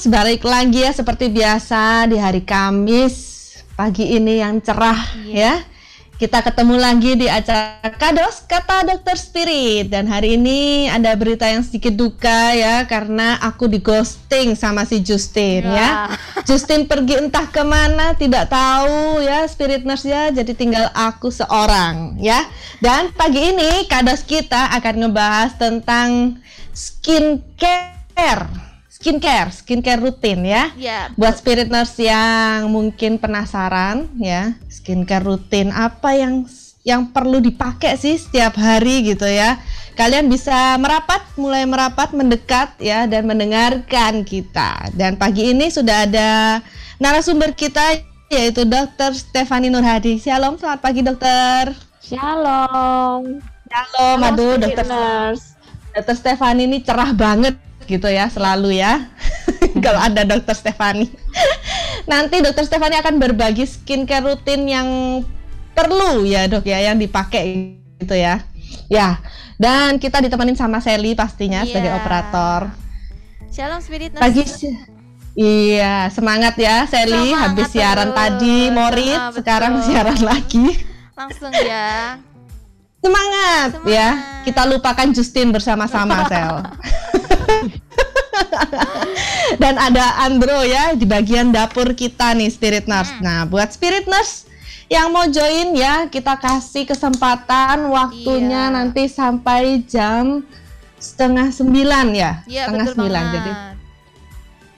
Spiritners, balik lagi ya seperti biasa di hari Kamis pagi ini yang cerah ya. Kita ketemu lagi di acara Kados Kata Dokter Spirit dan hari ini ada berita yang sedikit duka ya karena aku di ghosting sama si Justin ya. Justin pergi entah ke mana tidak tahu ya Spirit Nurse ya jadi tinggal aku seorang ya. Dan pagi ini Kados kita akan ngebahas tentang skincare skincare, skincare rutin ya. Ya, Buat spirit nurse yang mungkin penasaran ya, skincare rutin apa yang yang perlu dipakai sih setiap hari gitu ya. Kalian bisa merapat, mulai merapat, mendekat ya dan mendengarkan kita. Dan pagi ini sudah ada narasumber kita yaitu Dr. Stefani Nurhadi. Shalom, selamat pagi dokter. Shalom. Shalom, aduh dokter Nurse. Dokter Stefani ini cerah banget gitu ya selalu ya kalau ada dokter Stefani nanti dokter Stefani akan berbagi skincare rutin yang perlu ya dok ya yang dipakai gitu ya ya dan kita ditemenin sama Sally pastinya Iya. sebagai operator Shalom Spirit pagi iya semangat ya Sally Semangat habis siaran terus. tadi morit betul. sekarang siaran lagi Langsung ya. Semangat, ya. Semangat. Kita lupakan Justin bersama-sama, Sel. Dan ada Andro ya di bagian dapur kita nih Spirit Nurse. Hmm. Nah, buat Spirit Nurse yang mau join ya, kita kasih kesempatan waktunya Iya. nanti sampai jam setengah sembilan ya, Iya setengah sembilan. banget. Jadi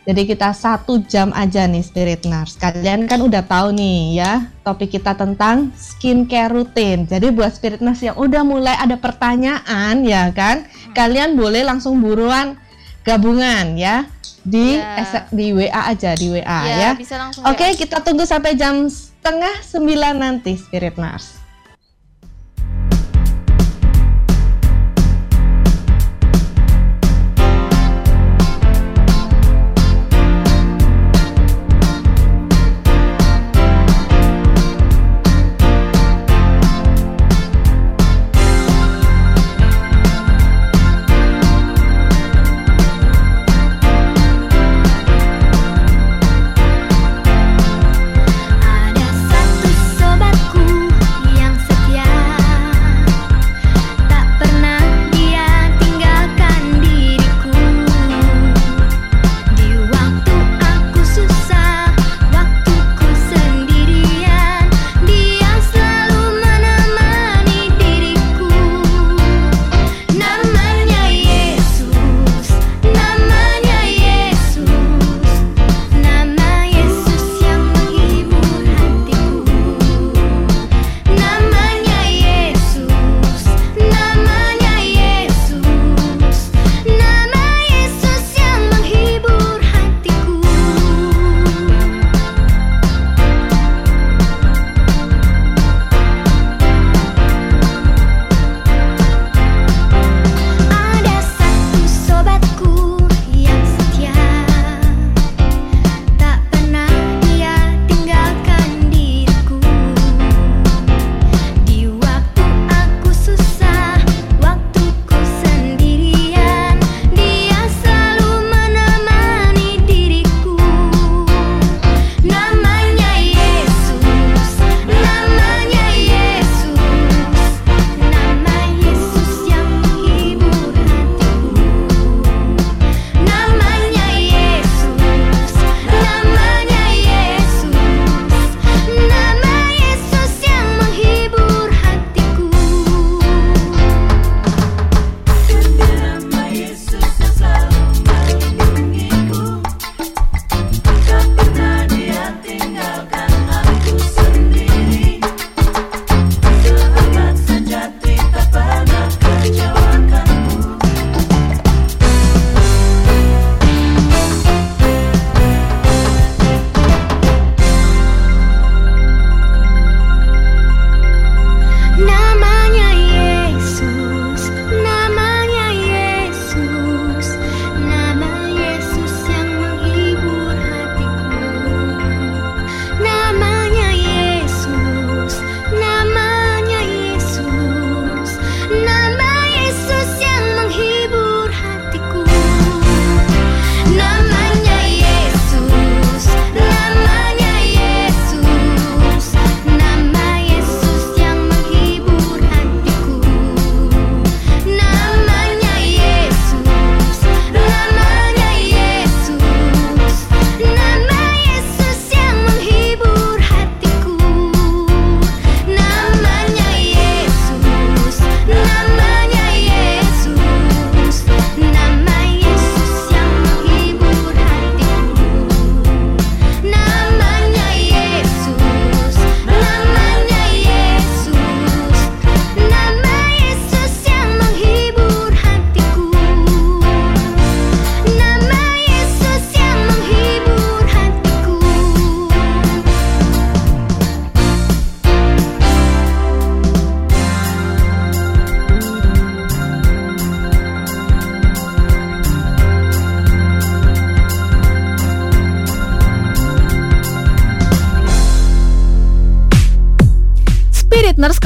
jadi kita satu jam aja nih Spirit Nurse. Kalian kan udah tahu nih ya topik kita tentang skincare rutin. Jadi buat Spirit Nurse yang udah mulai ada pertanyaan ya kan, kalian boleh langsung buruan gabungan ya di. S- di WA aja di WA ya, ya. bisa langsung Oke, WA. kita tunggu sampai jam setengah sembilan nanti Spirit Nurse.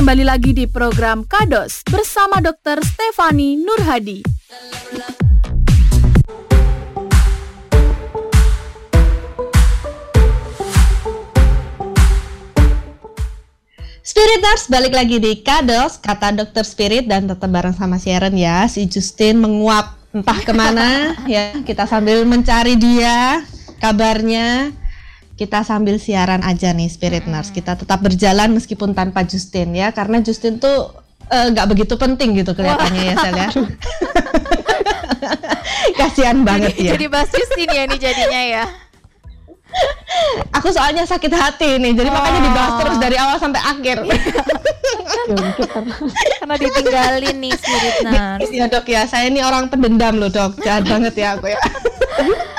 Kembali lagi di program Kados bersama Dr. Stefani Nurhadi. Spirit Nurse balik lagi di Kados, kata dokter Spirit dan tetap bareng sama Sharon ya. Si Justin menguap entah ke mana ya. Kita sambil mencari dia, kabarnya. Kita sambil siaran aja nih Spirit Nurse. Kita tetap berjalan meskipun tanpa Justin ya, karena Justin tuh eh, nggak begitu penting gitu kelihatannya ya Sel ya. Kasihan banget jadi, ya. Jadi bahas Justin ya nih jadinya ya. Aku soalnya sakit hati nih, jadi makanya dibahas Oh. terus dari awal sampai akhir. Karena ditinggalin nih Spirit Nurse. Iya dok ya, saya ini orang pendendam loh dok, jahat banget ya aku ya.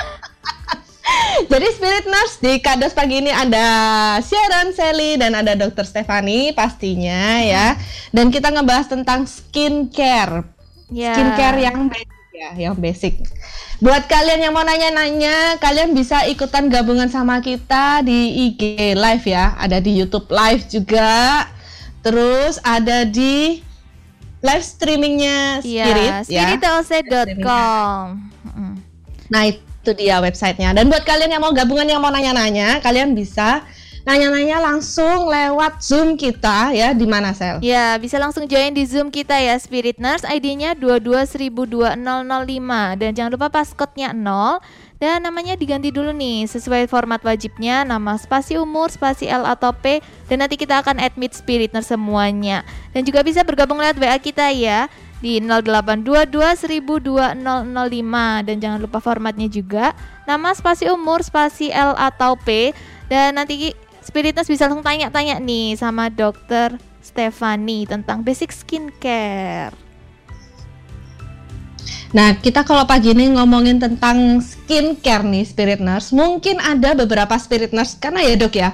Jadi Spirit Nurse di Kados pagi ini ada Sharon, Sally, dan ada Dr. Stefani pastinya ya. Dan kita ngebahas tentang skincare, Ya. skincare yang basic ya, yang basic. Buat kalian yang mau nanya-nanya, kalian bisa ikutan gabungan sama kita di IG Live ya. Ada di YouTube Live juga. Terus ada di live streamingnya Spirit Iya, ya. spiritlc.com. Nah itu dia websitenya. Dan buat kalian yang mau gabungan yang mau nanya-nanya, kalian bisa nanya-nanya langsung lewat Zoom kita ya. Di mana Sel? Ya, bisa langsung join di Zoom kita ya Spirit Nurse. ID-nya 2202005 dan jangan lupa passcode-nya 0 dan namanya diganti dulu nih sesuai format wajibnya. Nama spasi umur, spasi L atau P. Dan nanti kita akan admit Spirit Nurse semuanya. Dan juga bisa bergabung lewat WA kita ya di 0822100005 dan jangan lupa formatnya juga nama spasi umur, spasi L atau P dan nanti Spirit Nurse bisa langsung tanya-tanya nih sama dokter Stefani tentang basic skincare. Nah kita kalau pagi ini ngomongin tentang skincare nih Spirit Nurse, mungkin ada beberapa Spirit Nurse karena ya dok ya.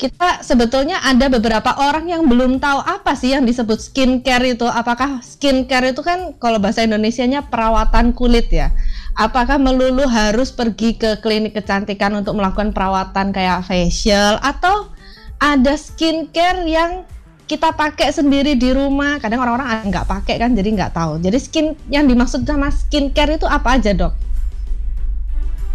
Kita sebetulnya ada beberapa orang yang belum tahu apa sih yang disebut skincare itu. Apakah skincare itu kan kalau bahasa Indonesianya perawatan kulit ya? Apakah melulu harus pergi ke klinik kecantikan untuk melakukan perawatan kayak facial atau ada skincare yang kita pakai sendiri di rumah? Kadang orang-orang nggak pakai kan, jadi nggak tahu. Jadi skin yang dimaksud sama skincare itu apa aja dok?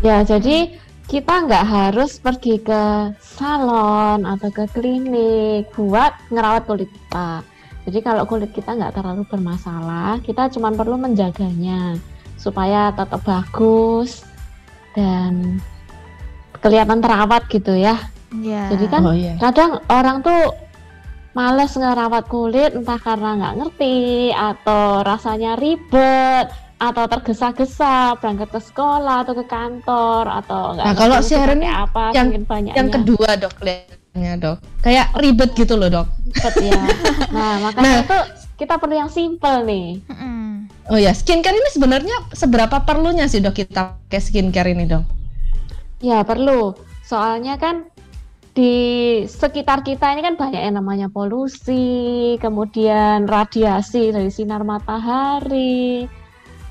Ya, jadi kita nggak harus pergi ke salon atau ke klinik buat ngerawat kulit kita. Jadi kalau kulit kita nggak terlalu bermasalah, kita cuma perlu menjaganya supaya tetap bagus dan kelihatan terawat gitu ya. Ya. Jadi kan Oh iya. kadang orang tuh males ngerawat kulit entah karena nggak ngerti atau rasanya ribet atau tergesa-gesa berangkat ke sekolah atau ke kantor atau nggak Nah, kalau pakai apa yang- banyaknya Yang kedua dok kelihatannya dok, kayak ribet gitu loh dok. ribet ya nah makanya itu kita perlu yang simple nih. Oh ya, skincare ini sebenarnya seberapa perlunya sih dok kita pakai skincare ini dok? ya perlu soalnya kan di sekitar kita ini kan banyak yang namanya polusi kemudian radiasi dari sinar matahari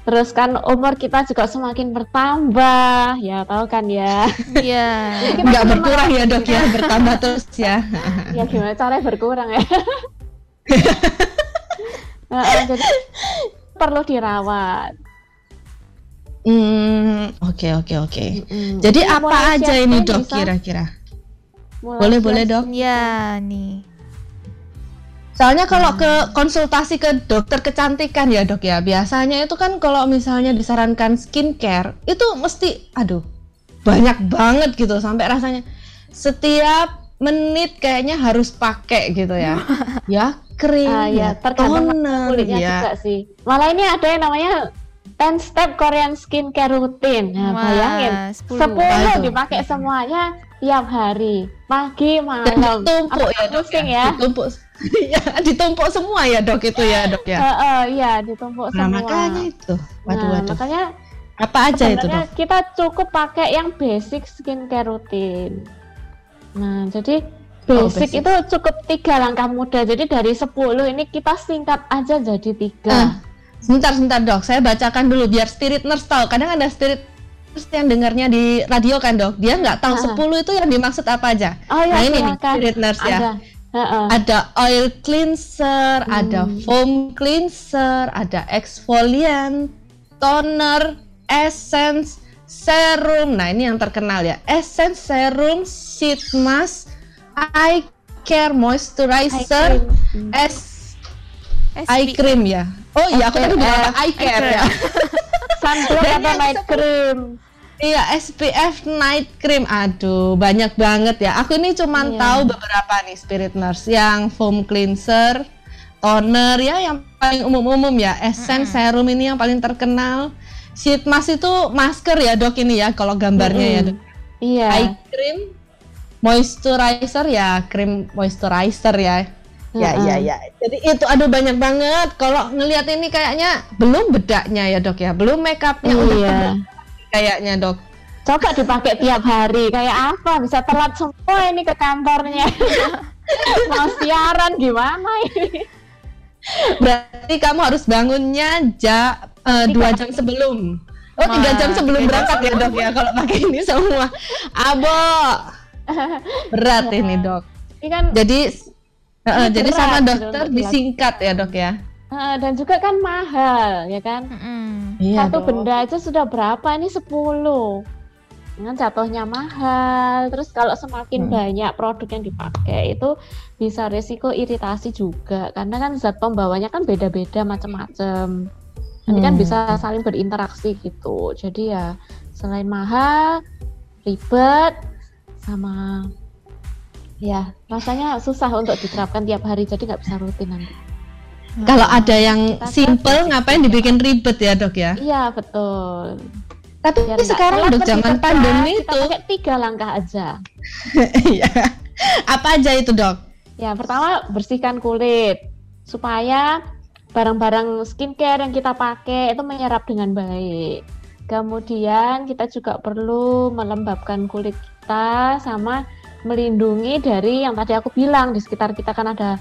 Terus kan umur kita juga semakin bertambah, ya tahu kan ya. Iya. Kita Nggak perlu berkurang ya dok ya, bertambah terus ya. ya gimana caranya berkurang ya Nah, eh, jadi perlu dirawat Hmm, oke oke oke. Jadi apa aja ini dok bisa kira-kira? mulai Boleh boleh dok. Ya, nih. Soalnya kalau ke konsultasi ke dokter kecantikan ya dok ya, biasanya itu kan kalau misalnya disarankan skincare itu mesti, aduh, banyak banget gitu sampai rasanya setiap menit kayaknya harus pakai gitu ya, ya krim, Ah, ya, tergantung toner, kulitnya ya. juga sih. Malah ini ada yang namanya 10 step Korean skincare routine. Nah, Wah, bayangin 10. 10 Waduh. dipakai semuanya tiap hari, pagi, Dan malam. ditumpuk Apa ya dok pusing ya, ya? ditumpuk, ya ditumpuk semua ya dok itu ya dok ya. Eh, eh, iya, ditumpuk Nah semua. makanya itu, waduh Nah, waduh, makanya apa aja itu dok? kita cukup pakai yang basic skincare routine. Nah, jadi Oh, basic, basic. itu cukup tiga langkah mudah. Jadi dari 10 ini kita singkat aja jadi tiga. Ah, Sebentar, sebentar dok, saya bacakan dulu biar spirit nurse tahu. Kadang ada spirit nurse yang dengarnya di radio kan dok, dia nggak tahu Ah. 10 itu yang dimaksud apa aja. Oh ya, nah ini nih silakan. spirit nurse ya. Ada. Heeh. ada oil cleanser, ada Hmm. foam cleanser, ada exfoliant, toner, essence, serum. Nah, ini yang terkenal ya. Essence, serum, sheet mask, eye care moisturizer, Hmm. S eye SPF. cream ya. Oh iya, aku tadi bilang apa? eye care ya. Sunblock yang night cream. Iya, SPF night cream. Aduh, banyak banget ya. Aku ini cuman Iya. tahu beberapa nih Spirit Nurse yang foam cleanser, toner ya yang paling umum-umum ya. Essence serum ini yang paling terkenal. Sheet mask itu masker ya, Dok ini ya kalau gambarnya ya, Dok. Iya. Eye cream, moisturizer ya, krim moisturizer ya. Ya, ya, ya. Jadi itu aduh banyak banget. Kalau ngelihat ini kayaknya belum bedaknya ya, Dok ya. Belum make upnya udah Iya. Kayaknya, Dok. Coba dipakai tiap hari. Kayak apa? Bisa telat semua ini ke kantornya. Mau siaran gimana ini? Berarti kamu harus bangunnya ja, eh, dua jam sebelum. Oh tiga jam sebelum berangkat ya dok ya kalau pakai ini semua. Abo berat ini dok. Ini kan Jadi Ini jadi sama dokter disingkat ya dok ya. Dan juga kan mahal, ya kan? Iya Satu benda itu sudah berapa? Ini 10. Dengan jatuhnya mahal. Terus kalau semakin Hmm. banyak produk yang dipakai itu bisa resiko iritasi juga karena kan zat pembawanya kan beda-beda macam-macam. Nanti kan Hmm. bisa saling berinteraksi gitu. Jadi ya selain mahal, ribet sama ya rasanya susah untuk diterapkan tiap hari jadi nggak bisa rutin nanti. Kalau ada yang Kita kan simple basic ngapain dibikin ribet ya dok ya? Iya betul. Tapi Biar sekarang dok zaman pandemi kita itu pakai tiga langkah aja. Iya. Apa aja itu dok? Ya, pertama bersihkan kulit supaya barang-barang skincare yang kita pakai itu menyerap dengan baik. Kemudian kita juga perlu melembabkan kulit kita sama melindungi dari yang tadi aku bilang di sekitar kita kan ada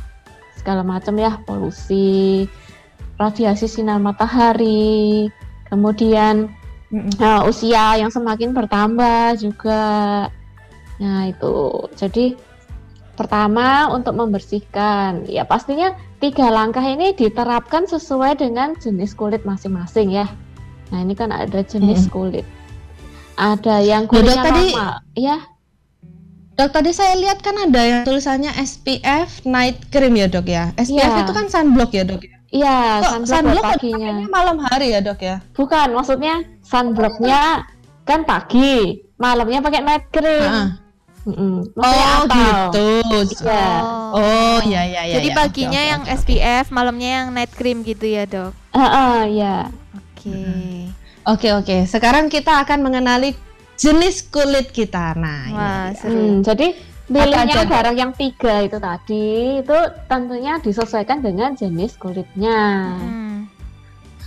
segala macam ya polusi, radiasi sinar matahari, kemudian Nah, usia yang semakin bertambah juga. Nah, itu. Jadi pertama untuk membersihkan, ya pastinya tiga langkah ini diterapkan sesuai dengan jenis kulit masing-masing ya. Nah, ini kan ada jenis Mm-mm. kulit. Ada yang Dok, kulitnya tadi- normal, ya. Dok tadi saya lihat kan ada yang tulisannya SPF night cream ya dok ya. SPF Iya. itu kan sunblock ya dok. ya? Iya, sunblock, sunblock kan paginya. malam hari ya dok ya? Bukan, maksudnya sunblocknya kan pagi, malamnya pakai night cream. Heeh. Mm-mm. Maksudnya Oh atau- gitu. Iya. Oh ya ya ya. Jadi ya. paginya yang oke. SPF, malamnya yang night cream gitu ya dok. Heeh, ya. Oke. Oke oke. Sekarang kita akan mengenali jenis kulit kita. Nah, Wah seru. Hmm, jadi pilihnya barang yang tiga itu tadi itu tentunya disesuaikan dengan jenis kulitnya. Hmm.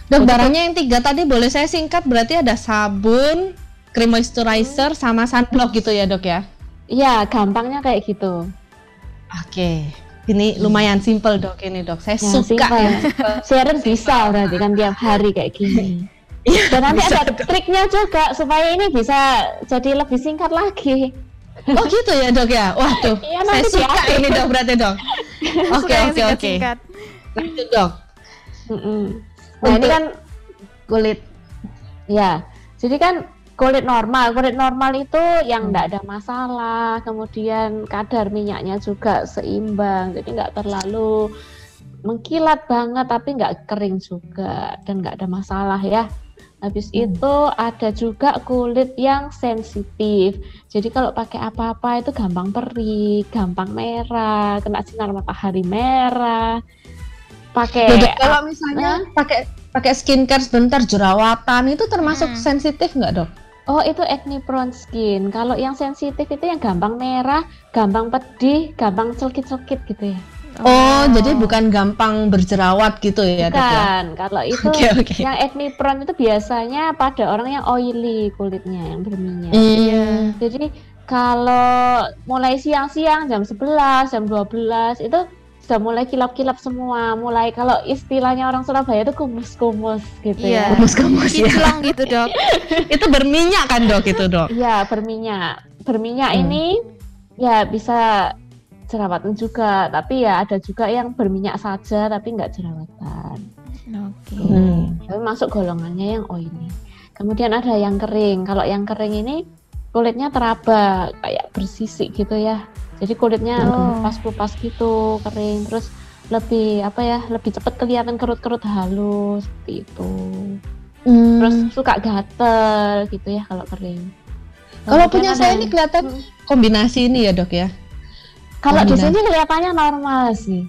Dok barangnya yang tiga tadi boleh saya singkat berarti ada sabun, cream moisturizer, sama sunblock gitu ya dok ya? Iya, gampangnya kayak gitu. Oke. Ini lumayan simple dok ini dok. Saya Ya, suka simple. ya. Sharon bisa berarti kan tiap hari kayak gini. Iya, Dan nanti bisa, ada triknya juga supaya ini bisa jadi lebih singkat lagi. Oh gitu ya dok ya. Waduh, Iya, saya suka diatur. ini dok berarti dok. Oke oke oke. Lanjut dok. Mm-mm. Nah ini kan Kulit. Ya, jadi kan kulit normal, kulit normal itu yang enggak ada masalah, kemudian kadar minyaknya juga seimbang, jadi nggak terlalu mengkilat banget, tapi nggak kering juga dan nggak ada masalah ya. Habis Hmm. itu ada juga kulit yang sensitif. Jadi kalau pakai apa-apa itu gampang perih, gampang merah, kena sinar matahari merah. Pakai kalau misalnya pakai pakai skincare sebentar jerawatan itu termasuk Hmm. sensitif nggak dok? Oh itu acne prone skin. Kalau yang sensitif itu yang gampang merah, gampang pedih, gampang celkit-celkit gitu ya. Oh, jadi bukan gampang berjerawat gitu ya ya? Bukan. Kalau itu Oke oke. yang acne prone itu biasanya pada orang yang oily kulitnya yang berminyak. Hmm. Jadi kalau mulai siang-siang jam 11, jam 12 itu sudah mulai kilap-kilap semua. Mulai kalau istilahnya orang Surabaya itu kumus-kumus gitu Iya. ya. Kumus-kumus ya. Kinclong gitu dok. itu berminyak kan dok itu dok? Iya, berminyak. Berminyak Hmm. ini ya bisa jerawatan juga, tapi ya ada juga yang berminyak saja tapi nggak jerawatan. Oke. Hmm. Tapi masuk golongannya yang oily. Kemudian ada yang kering. Kalau yang kering ini kulitnya teraba kayak bersisik gitu ya. Jadi kulitnya Oh. kupas-kupas gitu, kering. Terus lebih apa ya? Lebih cepat kelihatan kerut-kerut halus seperti itu. Hmm. Terus suka gatel gitu ya kalau kering. kalau punya saya ini kelihatan Hmm. kombinasi ini ya dok ya. Kalau di sini kelihatannya normal sih.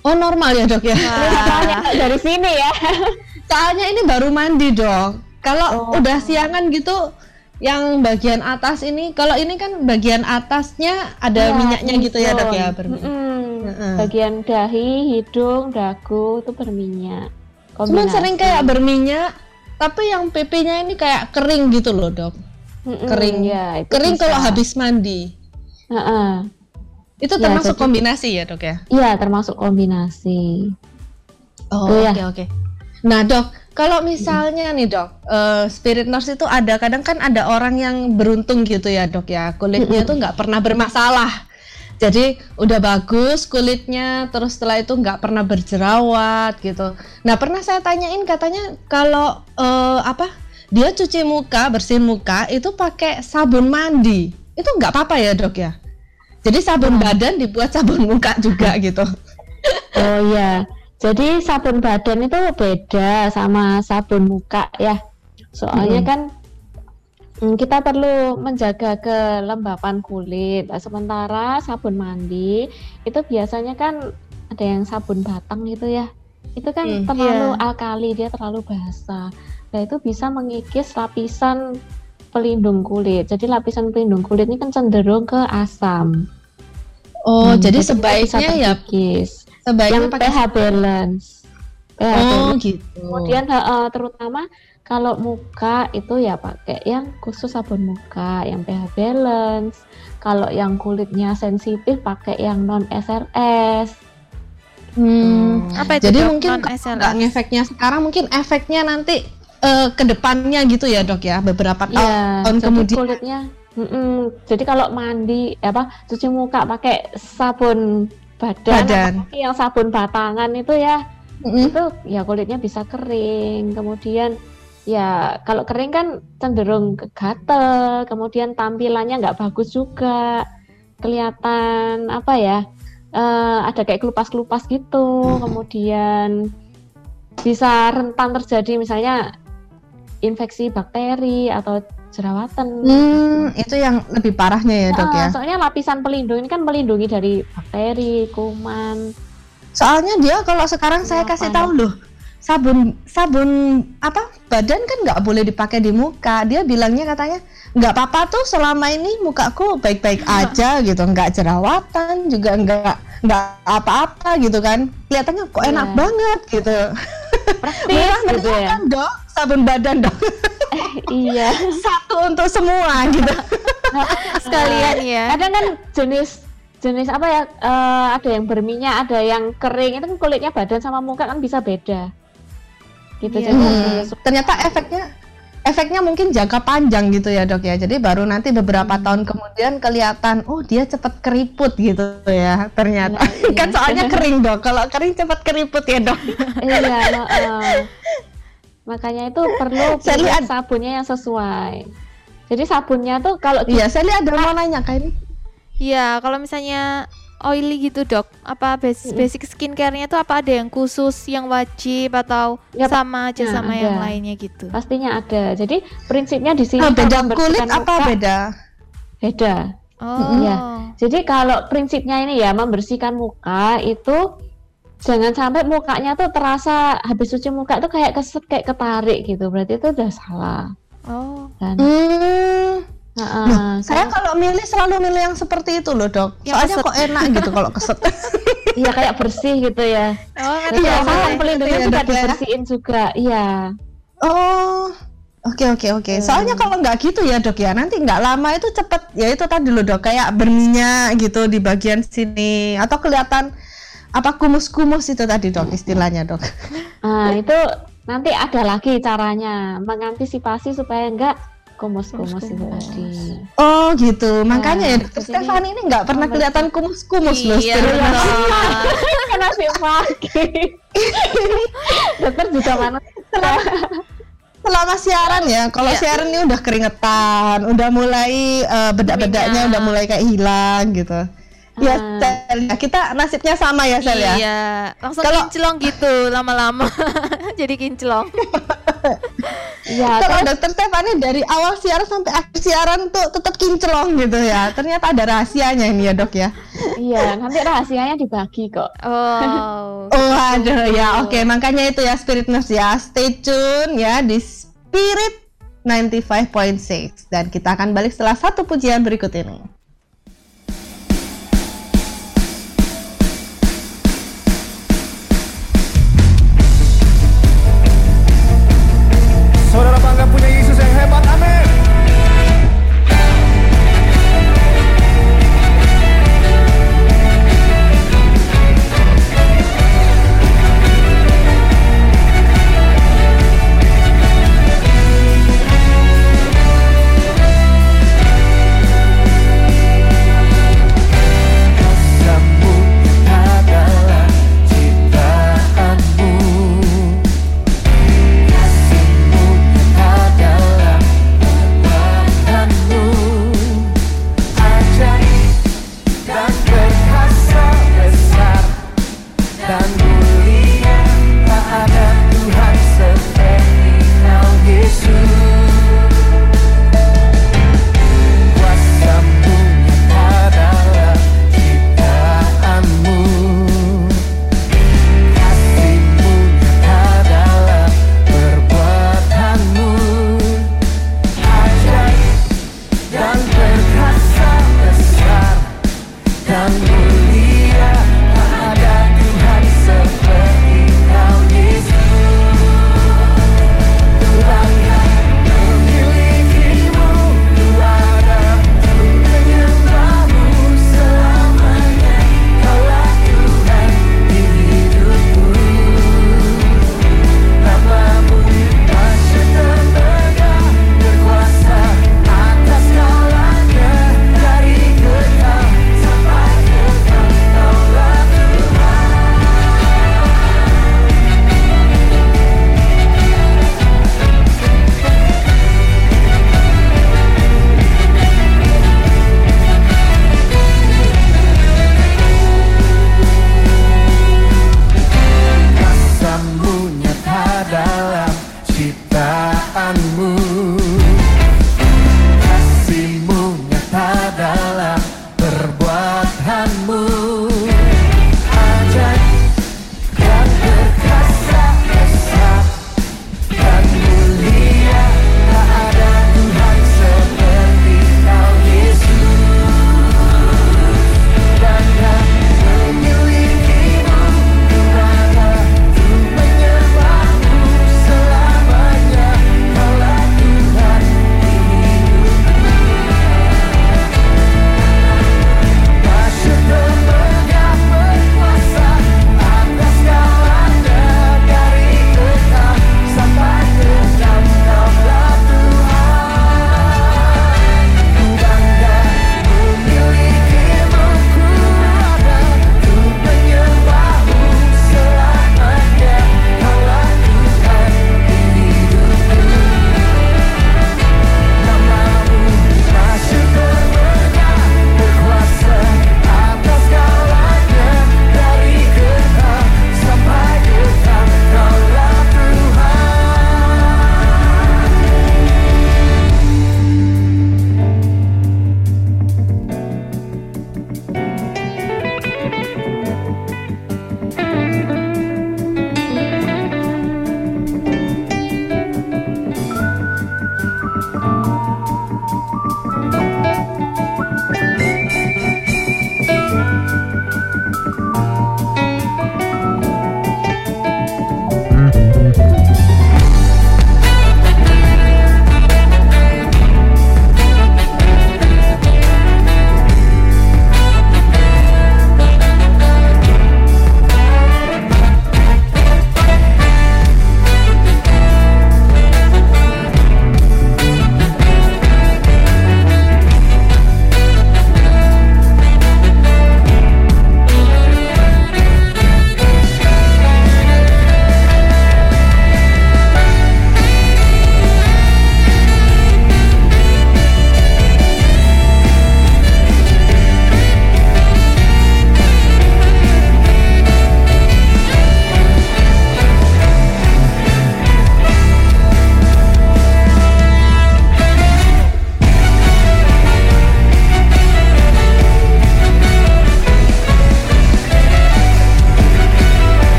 Oh normal ya dok ya. Kelihatannya dari sini ya. Soalnya ini baru mandi dok. Kalau Oh. udah siangan gitu, yang bagian atas ini, kalau ini kan bagian atasnya ada Iya, minyaknya gitu ya dok ya. hidung. berminyak. Mm-mm. Heeh. Bagian dahi, hidung, dagu itu berminyak. Cuman Kombinasi. sering kayak berminyak, tapi yang pipinya ini kayak kering gitu loh dok. Mm-mm, kering. ya, Kering kalau habis mandi. Heeh. Itu Ya, termasuk jadi- kombinasi ya dok ya? Iya, termasuk kombinasi. Oh Tuh oke ya. oke. Nah dok, kalau misalnya nih dok, eh, spirit nurse itu ada kadang kan ada orang yang beruntung gitu ya dok ya, kulitnya tuh nggak pernah bermasalah. Jadi udah bagus kulitnya, terus setelah itu nggak pernah berjerawat gitu. Nah pernah saya tanyain katanya kalau eh, apa dia cuci muka, bersihin muka itu pakai sabun mandi, itu nggak apa-apa ya dok ya? Jadi sabun badan dibuat sabun muka juga gitu. Oh iya. Jadi sabun badan itu beda sama sabun muka ya. Soalnya Mm-mm. kan mm, kita perlu menjaga kelembapan kulit. Nah, sementara sabun mandi itu biasanya kan ada yang sabun batang gitu ya. Itu kan Hmm, terlalu iya. alkali, dia terlalu basah. Nah, itu bisa mengikis lapisan pelindung kulit. Jadi lapisan pelindung kulit ini kan cenderung ke asam. Oh, Hmm, jadi sebaiknya ya terkikis. sebaiknya yang pakai pH balance. pH Oh balance. gitu. Kemudian heeh, terutama kalau muka itu ya pakai yang khusus sabun muka yang pH balance. Kalau yang kulitnya sensitif pakai yang non SRS. Hmm. Apa itu Jadi mungkin ngefeknya sekarang mungkin efeknya nanti eh, ke depannya gitu ya dok ya beberapa tahun. Iya, tahun jadi kemudian. kulitnya Mm-mm. Jadi kalau mandi apa cuci muka pakai sabun badan, Badan. yang sabun batangan itu ya Mm-mm. itu ya kulitnya bisa kering kemudian ya kalau kering kan cenderung gatel kemudian tampilannya nggak bagus juga kelihatan apa ya eh, ada kayak kelupas-kelupas gitu kemudian bisa rentan terjadi misalnya infeksi bakteri atau jerawatan Hmm, itu yang lebih parahnya ya dok ya. Ah, soalnya lapisan pelindung ini kan melindungi dari bakteri kuman Soalnya dia kalau sekarang saya kasih tahu loh sabun sabun apa badan kan nggak boleh dipakai di muka. Dia bilangnya katanya nggak apa-apa tuh selama ini mukaku baik-baik aja gitu, nggak jerawatan juga nggak nggak apa-apa gitu kan. Kelihatannya kok enak Iya. banget gitu. praktis Murah gitu ya kan dok, sabun badan dok. iya Satu untuk semua gitu. Sekalian ya. kadang kan jenis jenis apa ya eh, ada yang berminyak ada yang kering itu kan kulitnya badan sama muka kan bisa beda gitu Iya. jadi Hmm, ternyata efeknya efeknya mungkin jangka panjang gitu ya dok ya jadi baru nanti beberapa Hmm. tahun kemudian kelihatan oh dia cepat keriput gitu ya ternyata Iya, iya. kan soalnya kering dok kalau kering cepat keriput ya dok iya heeh. makanya itu perlu pilih lihat- sabunnya yang sesuai. Jadi sabunnya tuh kalau iya saya lihat ada mau nanya kayak ini Iya, kalau misalnya oily gitu dok, apa basic, basic skincare-nya tuh apa? Ada yang khusus, yang wajib atau Ya, sama aja pastinya sama yang ada. lainnya gitu? pastinya ada. Jadi prinsipnya di sini kalau beda membersihkan kulit apa muka, beda? Beda. Oh, Iya. Jadi kalau prinsipnya ini ya membersihkan muka itu jangan sampai mukanya tuh terasa habis cuci muka tuh kayak keset kayak ketarik gitu. Berarti itu udah salah. oh, Kan? hmm, Heeh, saya kalau milih selalu milih yang seperti itu loh dok Yang soalnya keset. kok enak gitu kalau keset iya kayak bersih gitu ya. oh ngerti Jadi Iya, lapisan pelindungnya Iya, juga dok, ya. dibersihin juga. Iya. Oh, oke oke oke. Soalnya kalau nggak gitu ya dok ya, nanti nggak lama itu cepet ya itu tadi loh dok, kayak berminyak gitu di bagian sini atau kelihatan apa kumus-kumus itu tadi dok istilahnya dok. Nah, itu nanti ada lagi caranya mengantisipasi supaya enggak kumus-kumus itu tadi. Oh gitu, makanya ya Nah, Dokter Stefani ini nggak pernah kelihatan kumus-kumus loh. Iya, benar. Nurse. Karena si pagi. Dokter juga mana? Selama siaran ya, kalau Iya. siaran ini udah keringetan, udah mulai eh, bedak-bedaknya udah mulai kayak hilang gitu. Ya, Ah. Sel, ya, kita nasibnya sama ya Sel ya. Iya, langsung Kalau- kinclong gitu lama-lama. Jadi kinclong. Ya, Kalau Dokter Stefani dari awal siaran sampai akhir siaran tuh tetap kinclong gitu ya. Ternyata ada rahasianya ini ya dok ya. iya nanti rahasianya dibagi kok. Oh. Oh aduh ya oke makanya itu ya Spirit Nurse ya stay tune ya di Spirit 95.6 dan kita akan balik setelah satu pujian berikut ini.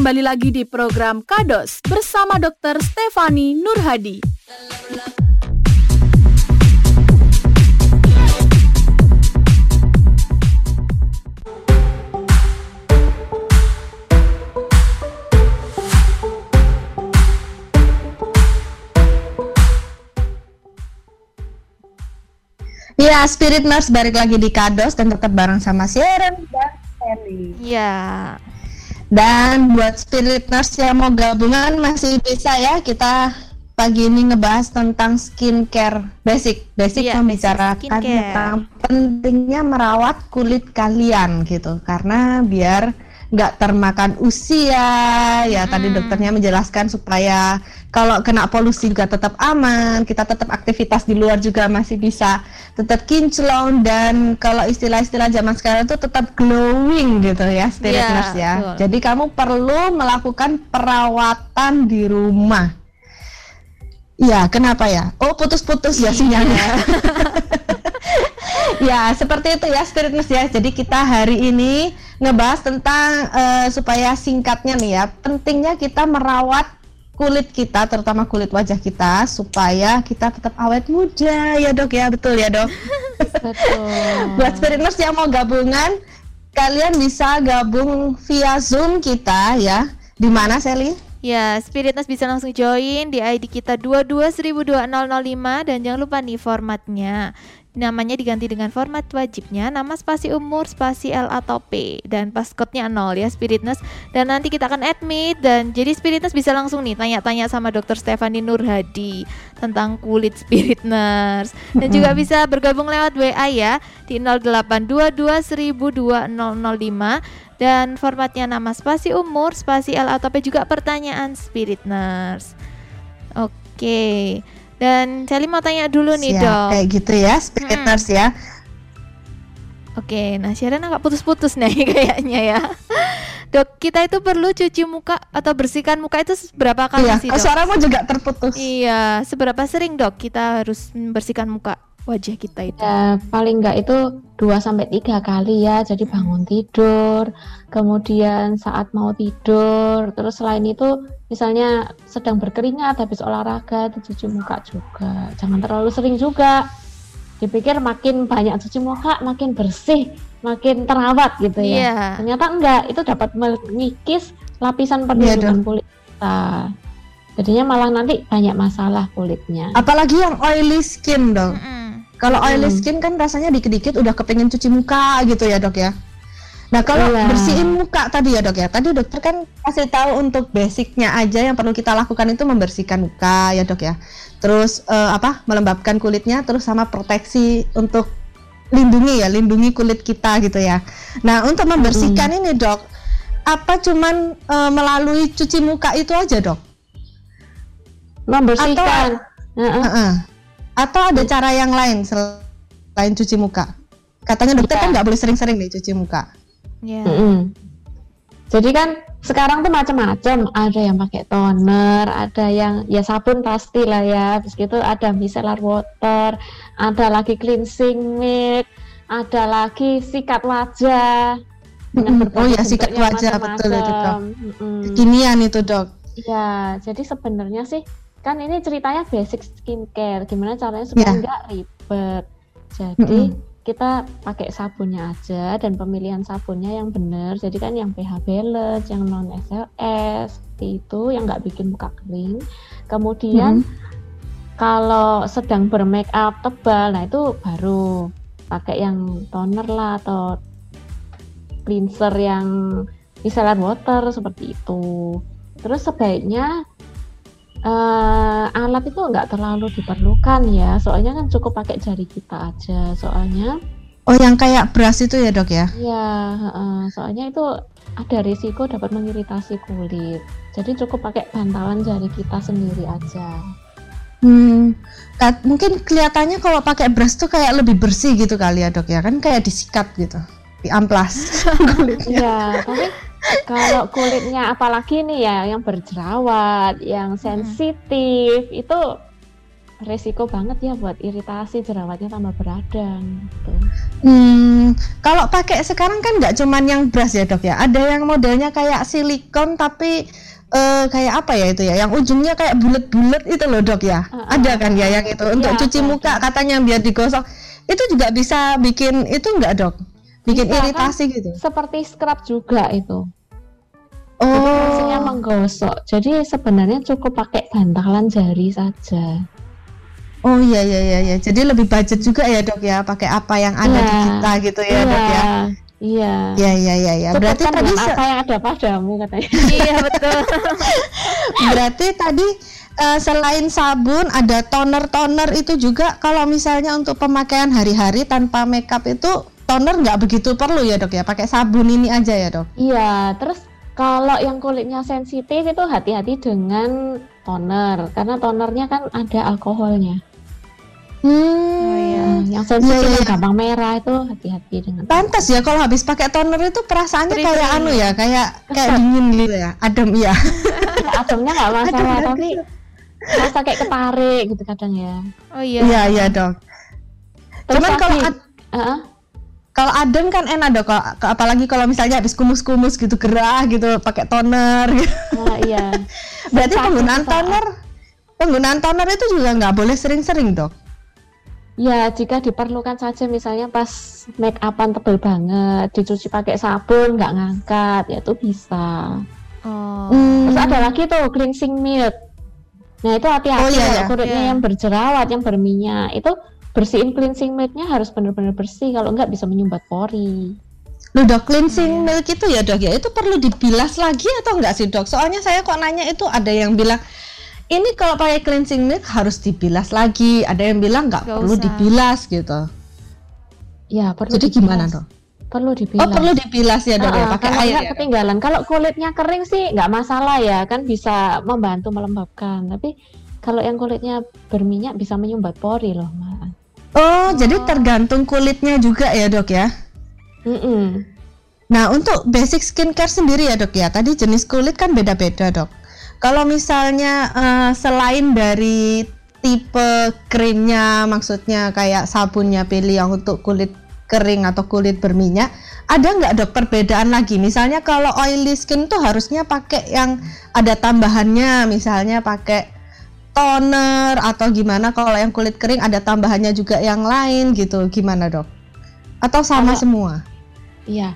Kembali lagi di program Kados bersama Dr. Stefani Nurhadi. Ya, Spirit Nurse balik lagi di Kados dan tetap bareng sama Sharon dan Sally. Ya. Dan buat Spirit Nurse yang mau gabungan masih bisa ya kita pagi ini ngebahas tentang skincare basic. Basic Iya, membicarakan skincare. tentang pentingnya merawat kulit kalian gitu. Karena biar nggak termakan usia. Ya tadi Mm-mm. dokternya menjelaskan supaya kalau kena polusi juga tetap aman kita tetap aktivitas di luar juga masih bisa tetap kinclong dan kalau istilah-istilah zaman sekarang itu tetap glowing gitu ya spirit Iya, nurse ya. betul. jadi kamu perlu melakukan perawatan di rumah. Ya kenapa ya? Oh putus-putus ya sinyalnya ya seperti itu ya spirit nurse ya. Jadi kita hari ini ngebahas tentang eh, supaya singkatnya nih ya pentingnya kita merawat kulit kita terutama kulit wajah kita supaya kita tetap awet muda. Ya dok ya. Betul ya dok? Betul. buat spirit nurse yang mau gabungan kalian bisa gabung via zoom kita ya. Di mana Sally? Ya, Spiritness bisa langsung join di ID kita 2212005 dan jangan lupa nih formatnya. Namanya diganti dengan format wajibnya, nama spasi umur, spasi L atau P dan passcode-nya 0 ya Spiritness. Dan nanti kita akan admit dan jadi Spiritness bisa langsung nih tanya-tanya sama Dr. Stefani Nurhadi tentang kulit Spiritness. Dan juga bisa bergabung lewat WA ya di 0822102005 dan formatnya nama spasi umur, spasi L atau P juga pertanyaan Spirit Nurse. Oke. Dan Sally mau tanya dulu nih, Siap, Dok. kayak gitu ya Mm-mm. nurse ya Oke, nah Sharon agak putus-putus nih kayaknya ya. Dok, kita itu perlu cuci muka atau bersihkan muka itu berapa kali iya sih, Dok? suaramu juga terputus Iya, seberapa sering, Dok, kita harus membersihkan muka wajah kita itu? Ya, paling enggak itu 2 sampai 3 kali ya. Jadi bangun tidur, kemudian saat mau tidur, terus selain itu misalnya sedang berkeringat habis olahraga itu cuci muka juga. Jangan terlalu sering juga. Dipikir makin banyak cuci muka, makin bersih, makin terawat gitu ya. Iya. Ternyata enggak, itu dapat mengikis lapisan Iya perlindungan kulit kita. Jadinya malah nanti banyak masalah kulitnya. apalagi yang oily skin dong Mm-mm. Kalau oily Hmm. skin kan rasanya dikit-dikit udah kepengen cuci muka gitu ya dok ya. Nah kalau Iya. bersihin muka tadi ya dok ya, tadi dokter kan kasih tahu untuk basicnya aja yang perlu kita lakukan itu membersihkan muka ya dok ya. Terus eh, apa melembabkan kulitnya, terus sama proteksi untuk lindungi ya, lindungi kulit kita gitu ya. Nah untuk membersihkan ini dok, apa cuman eh, melalui cuci muka itu aja dok? Membersihkan. Heeh. Heeh. Atau ada cara yang lain selain cuci muka? Katanya dokter Iya. kan nggak boleh sering-sering nih cuci muka. Ya. Mm-mm. Jadi kan sekarang tuh macam-macam, ada yang pakai toner, ada yang ya sabun pasti lah ya, terus gitu ada micellar water, ada lagi cleansing milk, ada lagi sikat wajah. berbagai Oh ya, sikat wajah, betul itu, Dok. Mm-mm. Kekinian itu dok. Ya, jadi sebenarnya sih kan ini ceritanya basic skincare, gimana caranya supaya Ya. nggak ribet. Jadi Mm-mm. kita pakai sabunnya aja dan pemilihan sabunnya yang benar. Jadi kan yang pH balance, yang non SLS, seperti itu yang nggak bikin muka kering. Kemudian kalau sedang bermake up tebal, nah itu baru pakai yang toner lah atau cleanser yang micellar water seperti itu. Terus sebaiknya eh, alat itu nggak terlalu diperlukan ya, soalnya kan cukup pakai jari kita aja. Soalnya Oh yang kayak brush itu ya dok ya? ya, heeh, soalnya itu ada risiko dapat mengiritasi kulit. Jadi cukup pakai bantalan jari kita sendiri aja. Hmm, mungkin kelihatannya kalau pakai brush tuh kayak lebih bersih gitu kali ya dok ya kan kayak disikat gitu, diamplas kulitnya. Ya, tapi kalau kulitnya apalagi nih ya yang berjerawat, yang sensitif itu resiko banget ya buat iritasi jerawatnya tambah beradang gitu. Hmm, kalau pakai sekarang kan nggak cuman yang brush ya dok ya, ada yang modelnya kayak silikon tapi eh, kayak apa ya itu ya, yang ujungnya kayak bulat-bulat itu loh dok ya, Ah, ah, ada kan ya yang itu? Untuk Iya, cuci muka katanya biar digosok, itu juga bisa bikin itu nggak dok, bikin kan? iritasi gitu. Seperti scrub juga itu. Oh, Jadi fungsinya menggosok. Jadi sebenarnya cukup pakai bantalan jari saja. oh iya iya iya, iya. jadi lebih budget juga ya dok ya, pakai apa yang ada di Iya. kita gitu ya dok ya. Iya. Iya iya iya ya. Berarti tadi apa yang ada padamu katanya. iya betul. Berarti tadi eh, selain sabun ada toner-toner itu juga kalau misalnya untuk pemakaian hari-hari tanpa makeup itu toner nggak begitu perlu ya dok ya pakai sabun ini aja ya dok. Iya, terus kalau yang kulitnya sensitif itu hati-hati dengan toner karena tonernya kan ada alkoholnya. Hmm. Oh, iya. Yang sensitif Iya, iya, yang iya. gampang merah itu hati-hati dengan. Pantas ya kalau habis pakai toner itu perasaannya kayak anu ya kayak kayak dingin gitu ya adem ya. Ya, ademnya nggak masalah Adem tapi rasa kayak ketarik gitu kadang ya. Oh iya. Iya iya dok. Terus Cuman kalau ad- Heeh. Kalau adem kan enak dok. Kalau- apalagi kalau misalnya habis kumus-kumus gitu gerah gitu pakai toner. Gitu. Nah, iya. Berarti Sesaat penggunaan sesaat. toner penggunaan toner itu juga nggak boleh sering-sering dok. Ya, jika diperlukan saja misalnya pas make upan tebel banget, dicuci pakai sabun nggak ngangkat, ya itu bisa. Oh. Hmm. Terus ada lagi tuh cleansing milk. Nah, itu hati-hati Oh, iya, iya. kulitnya Iya. yang berjerawat, yang berminyak, itu bersihin cleansing milknya harus benar-benar bersih, kalau nggak bisa menyumbat pori. Loh dok, cleansing milk itu ya dok ya, itu perlu dibilas lagi atau enggak sih dok? Soalnya saya kok nanya itu ada yang bilang, ini kalau pakai cleansing milk harus dibilas lagi, ada yang bilang nggak perlu usah. dibilas gitu. Ya, perlu Jadi dibilas. gimana dok? Perlu dibilas. Oh perlu dibilas ya dok ya, Ah, pakai kalau air ya. Dok? ketinggalan. Kalau kulitnya kering sih nggak masalah ya, kan bisa membantu melembabkan. Tapi kalau yang kulitnya berminyak bisa menyumbat pori loh, Mbak. Oh, jadi tergantung kulitnya juga ya dok ya. Mm-mm. Nah untuk basic skincare sendiri ya dok ya, tadi jenis kulit kan beda-beda dok. Kalau misalnya eh, selain dari tipe krimnya, maksudnya kayak sabunnya pilih yang untuk kulit kering atau kulit berminyak, ada nggak dok perbedaan lagi? Misalnya kalau oily skin tuh harusnya pakai yang ada tambahannya, misalnya pakai toner atau gimana? Kalau yang kulit kering ada tambahannya juga yang lain gitu, gimana dok? Atau sama Kalau- semua? Iya.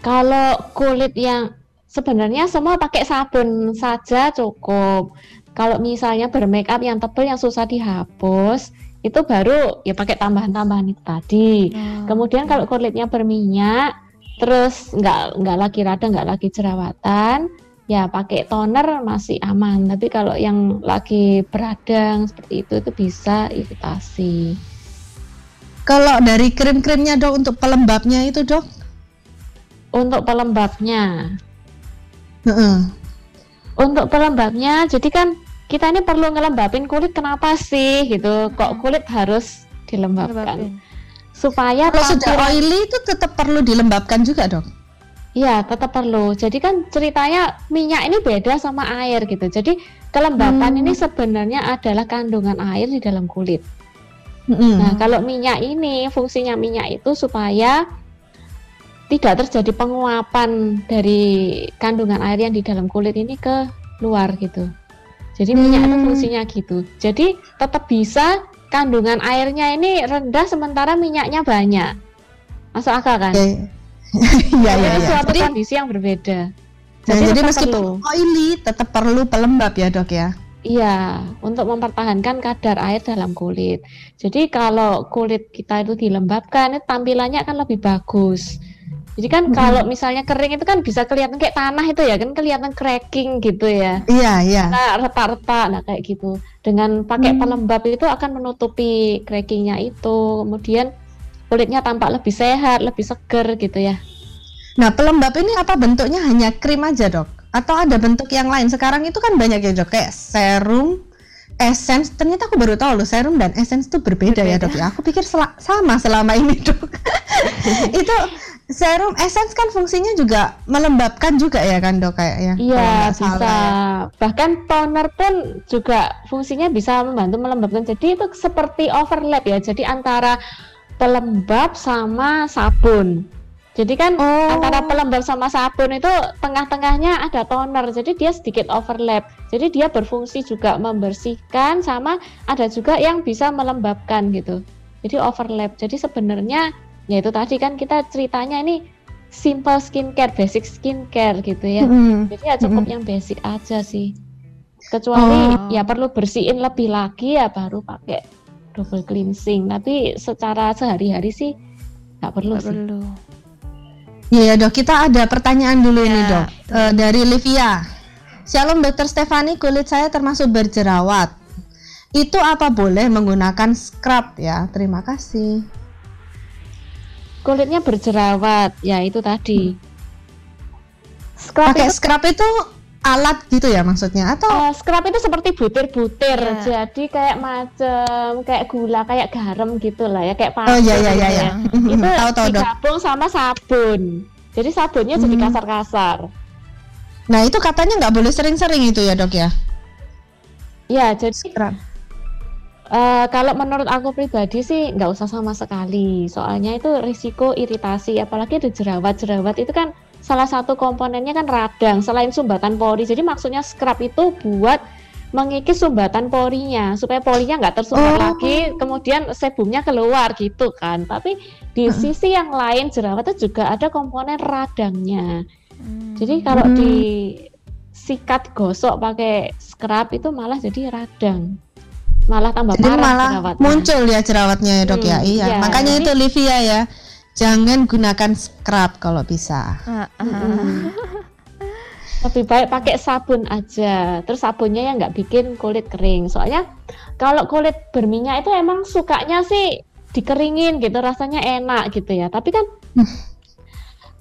Kalau kulit yang sebenarnya semua pakai sabun saja cukup. Kalau misalnya bermake up yang tebal yang susah dihapus, itu baru ya pakai tambahan-tambahan itu tadi. Oh, Kemudian kalau kulitnya berminyak, terus nggak nggak lagi radang, nggak lagi jerawatan, ya pakai toner masih aman. Tapi kalau yang lagi beradang seperti itu itu bisa iritasi. Kalau dari krim-krimnya dok untuk pelembabnya itu dok? Untuk pelembabnya, Heeh. untuk pelembabnya, jadi kan kita ini perlu ngelembabin kulit kenapa sih gitu? Kok kulit harus dilembabkan? Lembabin. Supaya Kalau sudah oily itu tetap perlu dilembabkan juga dok? Iya, tetap perlu. Jadi kan ceritanya minyak ini beda sama air gitu. Jadi kelembapan Hmm. ini sebenarnya adalah kandungan air di dalam kulit. Mm-mm. Nah, kalau minyak ini fungsinya minyak itu supaya tidak terjadi penguapan dari kandungan air yang di dalam kulit ini ke luar gitu. Jadi minyak itu Hmm. fungsinya gitu. Jadi tetap bisa kandungan airnya ini rendah sementara minyaknya banyak. Masuk akal kan? Oke. Iya iya iya. suatu Jadi, kondisi yang berbeda. nah, jadi tetap meskipun perlu. oily tetap perlu pelembab ya dok ya? Iya, untuk mempertahankan kadar air dalam kulit. Jadi kalau kulit kita itu dilembabkan, itu tampilannya akan lebih bagus. Jadi kan Mm-mm. kalau misalnya kering itu kan bisa kelihatan kayak tanah itu ya, kan kelihatan cracking gitu ya. Iya iya. Nah, retak-retak, nah kayak gitu. Dengan pakai Hmm. pelembab itu akan menutupi crackingnya itu. Kemudian kulitnya tampak lebih sehat, lebih seger gitu ya. Nah pelembab ini apa bentuknya hanya krim aja dok? Atau ada bentuk yang lain? Sekarang itu kan banyak ya dok kayak serum, essence. Ternyata aku baru tahu loh serum dan essence itu berbeda, ya dok ya. Aku pikir sela- sama selama ini dok. itu serum essence kan fungsinya juga melembabkan juga ya kan dok kayaknya. kalau Iya nggak bisa. salah ya. Bahkan toner pun juga fungsinya bisa membantu melembabkan. Jadi itu seperti overlap ya. Jadi antara pelembab sama sabun. Jadi kan Oh. antara pelembab sama sabun itu tengah-tengahnya ada toner. Jadi dia sedikit overlap. Jadi dia berfungsi juga membersihkan sama ada juga yang bisa melembabkan gitu. Jadi overlap. Jadi sebenarnya ya itu tadi kan kita ceritanya ini simple skincare, basic skincare gitu ya. Mm-mm. Jadi ya cukup Mm-mm. yang basic aja sih. Kecuali Oh. ya perlu bersihin lebih lagi ya baru pakai double cleansing. Tapi secara sehari-hari sih nggak perlu Nggak sih. perlu. Iya dok, kita ada pertanyaan dulu ini Ya, dok Eh, dari Livia. Shalom dokter Stefani, kulit saya termasuk berjerawat. Itu apa boleh menggunakan scrub ya? Terima kasih. Kulitnya berjerawat, ya itu tadi. Scrub Pakai itu, scrub itu alat gitu ya maksudnya atau eh, scrub itu seperti butir-butir, Ya. jadi kayak macam kayak gula, kayak garam gitu lah ya, kayak Oh iya iya iya iya. Itu Tahu tahu dok. digabung sama sabun. Jadi sabunnya jadi Hmm. kasar-kasar. Nah itu katanya nggak boleh sering-sering itu ya dok ya? Ya, jadi Scrub. Eh, kalau menurut aku pribadi sih nggak usah sama sekali, soalnya itu risiko iritasi, apalagi ada jerawat. Jerawat itu kan salah satu komponennya kan radang, selain sumbatan pori. Jadi maksudnya scrub itu buat mengikis sumbatan porinya, supaya porinya nggak tersumbat Oh. lagi, kemudian sebumnya keluar gitu kan. Tapi di sisi yang lain jerawat itu juga ada komponen radangnya. Hmm. Jadi kalau Hmm. disikat gosok pakai scrub itu malah jadi radang, malah tambah Jadi parah malah jerawatnya. muncul ya jerawatnya ya dok ya. Hmm, Iya. iya. Makanya itu Livia ya. Jangan gunakan scrub kalau bisa. Mm-mm. Lebih baik pakai sabun aja. Terus sabunnya yang nggak bikin kulit kering. Soalnya kalau kulit berminyak itu emang sukanya sih dikeringin gitu, rasanya enak gitu ya. Tapi kan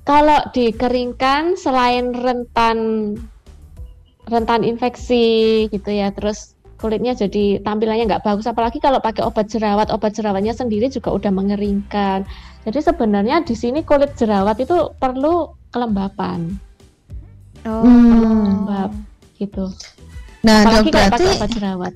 kalau dikeringkan selain rentan rentan infeksi gitu ya, terus kulitnya jadi tampilannya nggak bagus. Apalagi kalau pakai obat jerawat, obat jerawatnya sendiri juga udah mengeringkan. Jadi sebenarnya di sini kulit jerawat itu perlu kelembapan Oh. Hmm. lembab gitu. Nah Apalagi dok berarti pakai obat jerawat.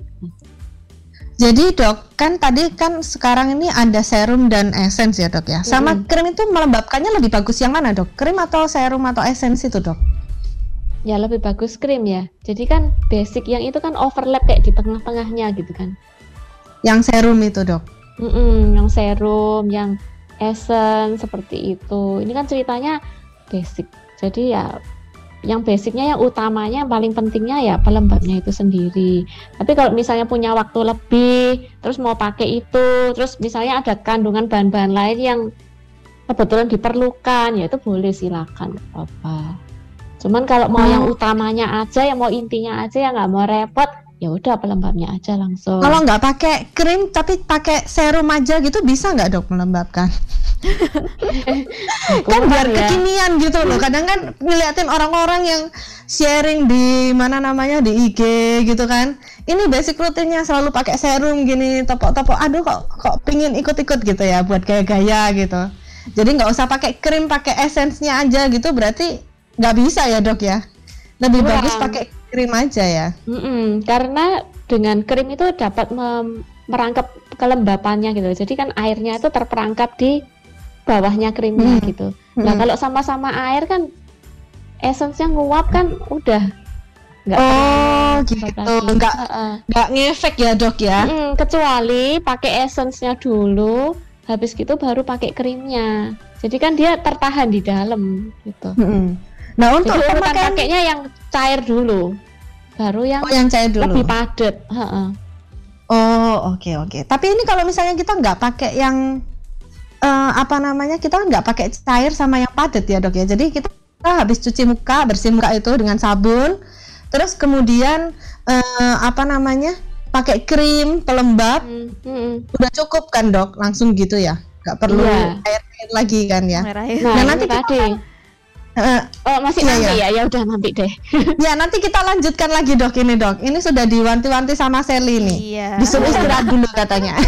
jadi dok kan tadi kan sekarang ini ada serum dan essence ya dok ya. Sama Mm-mm. krim itu melembabkannya lebih bagus yang mana dok? Krim atau serum atau essence itu dok? Ya lebih bagus krim ya. Jadi kan basic yang itu kan overlap kayak di tengah-tengahnya gitu kan. Yang serum itu dok? Mm-mm, yang serum, yang essence seperti itu. Ini kan ceritanya basic. Jadi ya yang basicnya yang utamanya yang paling pentingnya ya pelembabnya itu sendiri. Tapi kalau misalnya punya waktu lebih, terus mau pakai itu, terus misalnya ada kandungan bahan-bahan lain yang kebetulan diperlukan, ya itu boleh silakan, apa-apa. Cuman kalau mau yang utamanya aja, yang mau intinya aja, yang nggak mau repot, ya udah pelembabnya aja langsung. Kalau nggak pakai krim tapi pakai serum aja gitu bisa nggak dok melembabkan? kan biar ya. kekinian gitu loh. Kadang kan ngeliatin orang-orang yang sharing di mana namanya di IG gitu kan. Ini basic rutinnya selalu pakai serum gini, topok-topok. Aduh kok kok pingin ikut-ikut gitu ya buat gaya-gaya gitu. Jadi nggak usah pakai krim, pakai essence-nya aja gitu. Berarti nggak bisa ya dok ya. Lebih Kurang. bagus pakai krim aja ya. Mm-mm, karena dengan krim itu dapat merangkap kelembapannya gitu. Jadi kan airnya itu terperangkap di bawahnya krimnya Hmm. gitu. Nah Mm-mm. kalau sama-sama air kan essence-nya nguap kan udah nggak Oh gitu, nggak nggak ngefek ya dok ya. Mm-mm, kecuali pakai essence-nya dulu, habis gitu baru pakai krimnya. Jadi kan dia tertahan di dalam gitu. Mm-mm. Nah untuk Jadi urutan pemakaian pakainya yang cair dulu, baru yang oh, yang cair dulu. lebih padat. Heeh. Oh oke oke. Tapi ini kalau misalnya kita nggak pakai yang eh, apa namanya kita nggak pakai cair sama yang padat ya dok ya. Jadi kita habis cuci muka bersih muka itu dengan sabun, terus kemudian eh, apa namanya pakai krim pelembab Mm, mm-mm. udah cukup kan dok? Langsung gitu ya? Nggak perlu Iya. air air lagi kan ya? Nah, Nah, nanti kita tadi. Eh, Oh, masih Iya, nanti iya. ya? Ya udah nanti deh. ya nanti kita lanjutkan lagi dok ini dok. Ini sudah diwanti-wanti sama Sally nih. Iya. Disuruh istirahat dulu katanya.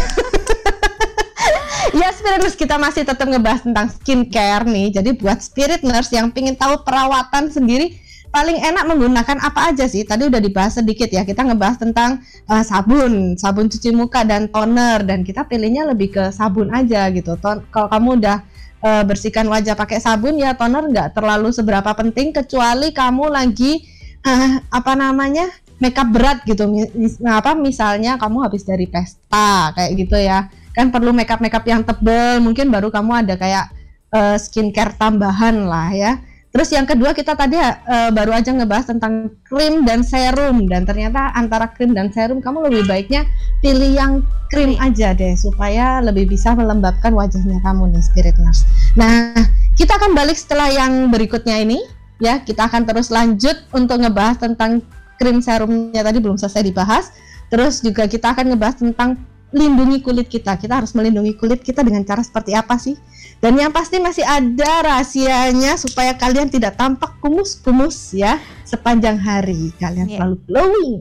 ya Spirit Nurse kita masih tetap ngebahas tentang skincare nih. Jadi buat Spirit Nurse yang pingin tahu perawatan sendiri paling enak menggunakan apa aja sih? Tadi udah dibahas sedikit ya. Kita ngebahas tentang uh, sabun, sabun cuci muka dan toner dan kita pilihnya lebih ke sabun aja gitu. Ton kalau kamu udah uh, bersihkan wajah pakai sabun ya toner. Nggak terlalu seberapa penting kecuali kamu lagi uh, apa namanya makeup berat gitu. Mis apa misalnya kamu habis dari pesta kayak gitu ya. Kan perlu makeup makeup yang tebel. Mungkin baru kamu ada kayak uh, skincare tambahan lah ya terus yang kedua kita tadi uh, baru aja ngebahas tentang krim dan serum dan ternyata antara krim dan serum kamu lebih baiknya pilih yang krim aja deh supaya lebih bisa melembabkan wajahnya kamu nih spirit nurse nah kita akan balik setelah yang berikutnya ini ya kita akan terus lanjut untuk ngebahas tentang krim serumnya tadi belum selesai dibahas terus juga kita akan ngebahas tentang lindungi kulit kita. Kita harus melindungi kulit kita dengan cara seperti apa sih? Dan yang pasti masih ada rahasianya supaya kalian tidak tampak kumus-kumus ya sepanjang hari. Kalian yeah. selalu glowing.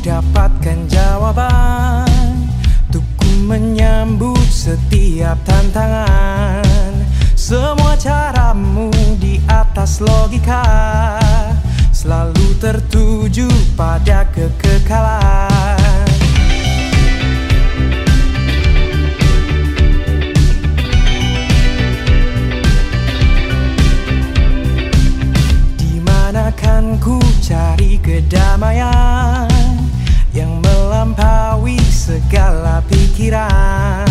Dapatkan jawaban. Untuk menyambut setiap tantangan. Semua caramu di atas logika. Selalu tertuju pada kekekalan ku cari kedamaian yang melampaui segala pikiran.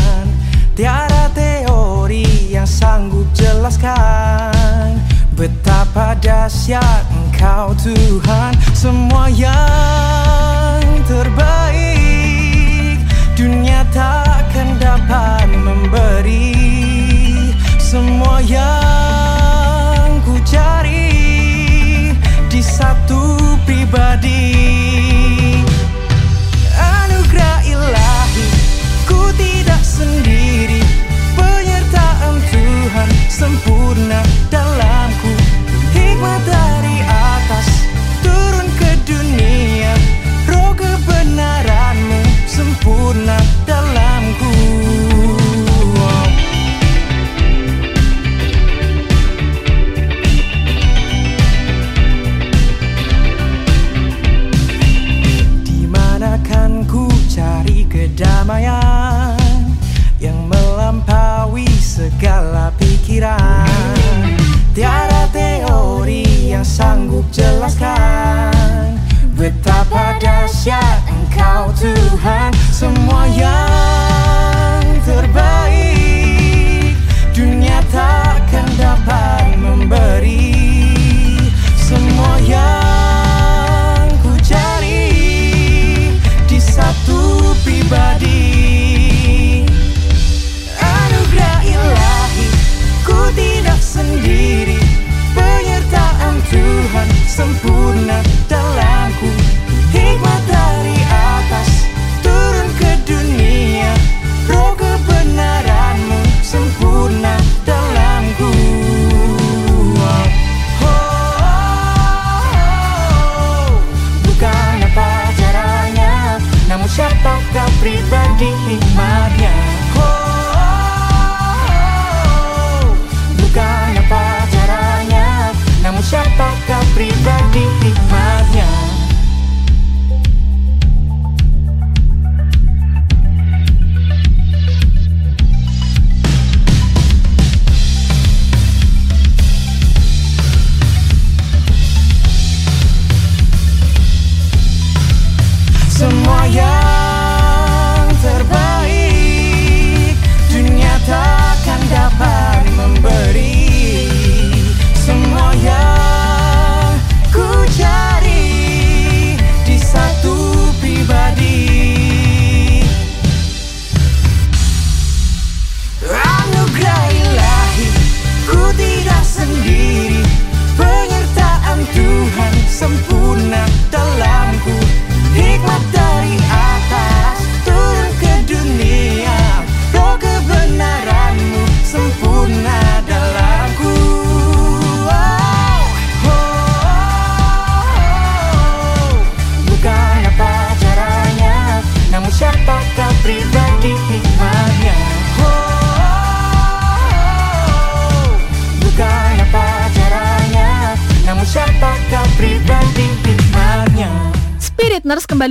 Tiada teori yang sanggup jelaskan Betapa dahsyat engkau Tuhan. Semua yang terbaik Dunia takkan dapat memberi. Semua yang Tuhan sempurna everybody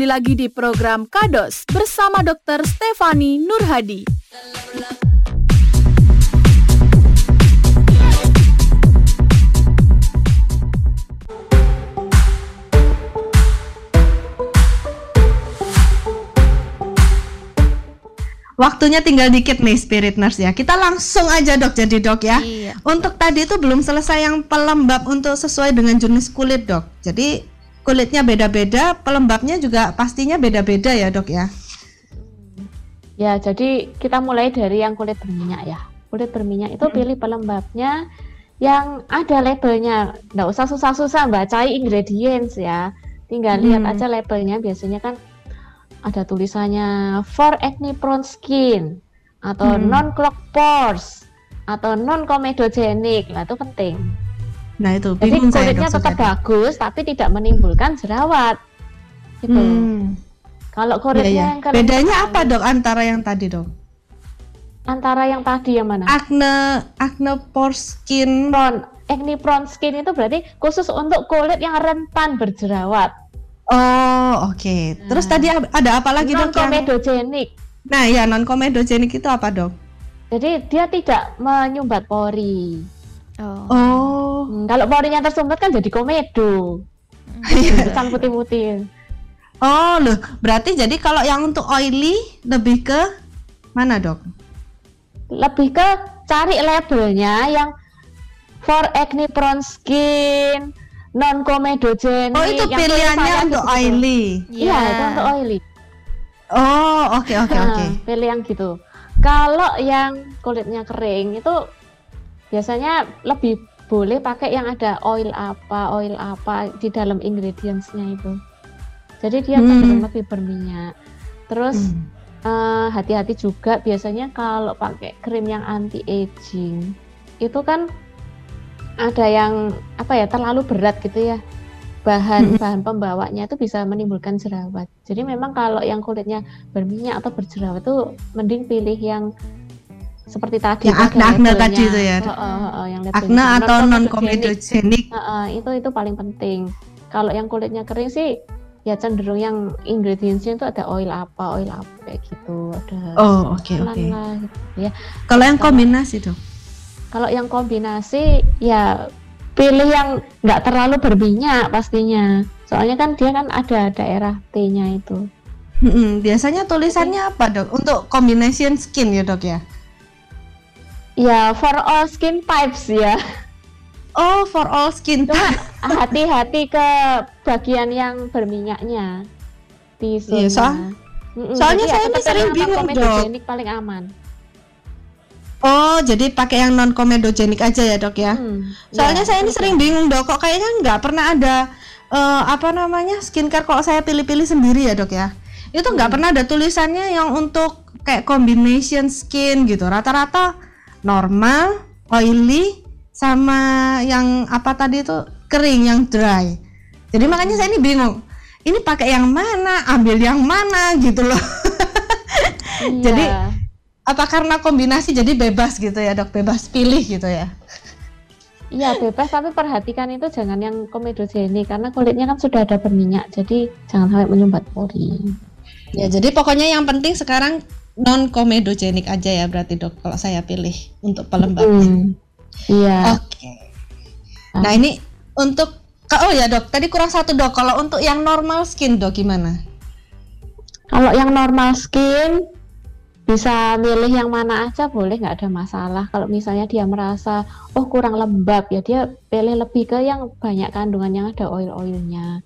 kembali lagi di program Kados bersama Dr. Stefani Nurhadi. Waktunya tinggal dikit nih Spirit Nurse ya. Kita langsung aja dok jadi dok ya. Iya. Untuk tadi itu belum selesai yang pelembab untuk sesuai dengan jenis kulit dok. Jadi kulitnya beda-beda, pelembabnya juga pastinya beda-beda ya dok ya. Ya, jadi kita mulai dari yang kulit berminyak ya. Kulit berminyak itu pilih pelembabnya yang ada labelnya. Nggak usah susah-susah baca ingredients ya. Tinggal lihat Hmm. aja labelnya. Biasanya kan ada tulisannya for acne prone skin atau Hmm. non clog pores atau non comedogenic. Lah itu penting. Nah itu Jadi kulitnya tetap Sujati. bagus tapi tidak menimbulkan jerawat. Gitu. Hmm. Kalau Iya, kulitnya iya. yang kering Bedanya apa dok antara yang tadi dok? Antara yang tadi yang mana? Acne, acne pore skin. prone acne prone skin itu berarti khusus untuk kulit yang rentan berjerawat. Oh oke. Terus Nah. tadi ada apa lagi non dok? yang- comedogenic. Nah ya non comedogenic itu apa dok? Jadi dia tidak menyumbat pori. Oh. Oh. Hmm, kalau porinya tersumbat kan jadi komedo. Iya. Sang putih-putih. Oh loh, berarti jadi kalau yang untuk oily lebih ke mana dok? Lebih ke cari labelnya yang for acne prone skin, non comedogenic. Oh itu pilihannya untuk gitu-gitu. oily. Iya, itu untuk oily. Oh oke oke Nah, oke. pilih yang gitu. Kalau yang kulitnya kering itu biasanya lebih boleh pakai yang ada oil apa, oil apa di dalam ingredientsnya itu. Jadi dia Hmm. cenderung lebih berminyak. Terus Hmm. eh, hati-hati juga biasanya kalau pakai krim yang anti aging itu kan ada yang apa ya terlalu berat gitu ya bahan Mm-mm. bahan pembawanya itu bisa menimbulkan jerawat. Jadi memang kalau yang kulitnya berminyak atau berjerawat itu mending pilih yang seperti tadi Yang acne-acne labelnya. tadi itu ya? Heeh, yang. Acne atau non Non-comedogenic. comedogenic. Heeh, itu itu paling penting. Kalau yang kulitnya kering sih ya cenderung yang ingredientsnya itu ada oil apa, oil apa kayak gitu. Ada Oh oke pelan oke. lah gitu ya. Kalau yang kombinasi dok? Kalau yang kombinasi ya pilih yang nggak terlalu berminyak pastinya. Soalnya kan dia kan ada daerah T-nya itu. Mm-mm, Biasanya tulisannya apa dok? Untuk combination skin ya dok ya? Ya for all skin types ya. Oh for all skin Cuma hati-hati ke bagian yang berminyaknya. Di Iya, soal- Mm-mm, soalnya jadi saya ya ini sering bingung, comedogenic paling aman. Oh jadi pakai yang non comedogenic aja ya dok ya? Hmm, Soalnya ya, saya ini sering bingung dok, kok kayaknya nggak pernah ada eh, apa namanya skincare kalau saya pilih-pilih sendiri ya dok ya. Itu nggak Hmm. pernah ada tulisannya yang untuk kayak combination skin gitu. Rata-rata normal, oily, sama yang apa tadi itu kering yang dry. Jadi makanya saya ini bingung. Ini pakai yang mana, ambil yang mana gitu loh. Iya. Jadi apa karena kombinasi jadi bebas gitu ya dok, bebas pilih gitu ya? Iya bebas tapi perhatikan itu jangan yang komedogenik karena kulitnya kan sudah ada berminyak jadi jangan sampai menyumbat pori. Ya, jadi pokoknya yang penting sekarang non komedogenik aja ya berarti dok kalau saya pilih untuk pelembabnya. Hmm, Iya. Oke. Nah ini untuk oh ya dok, tadi kurang satu dok. Kalau untuk yang normal skin dok gimana? Kalau yang normal skin bisa milih yang mana aja boleh nggak ada masalah. Kalau misalnya dia merasa oh kurang lembab ya dia pilih lebih ke yang banyak kandungan yang ada oil-oilnya.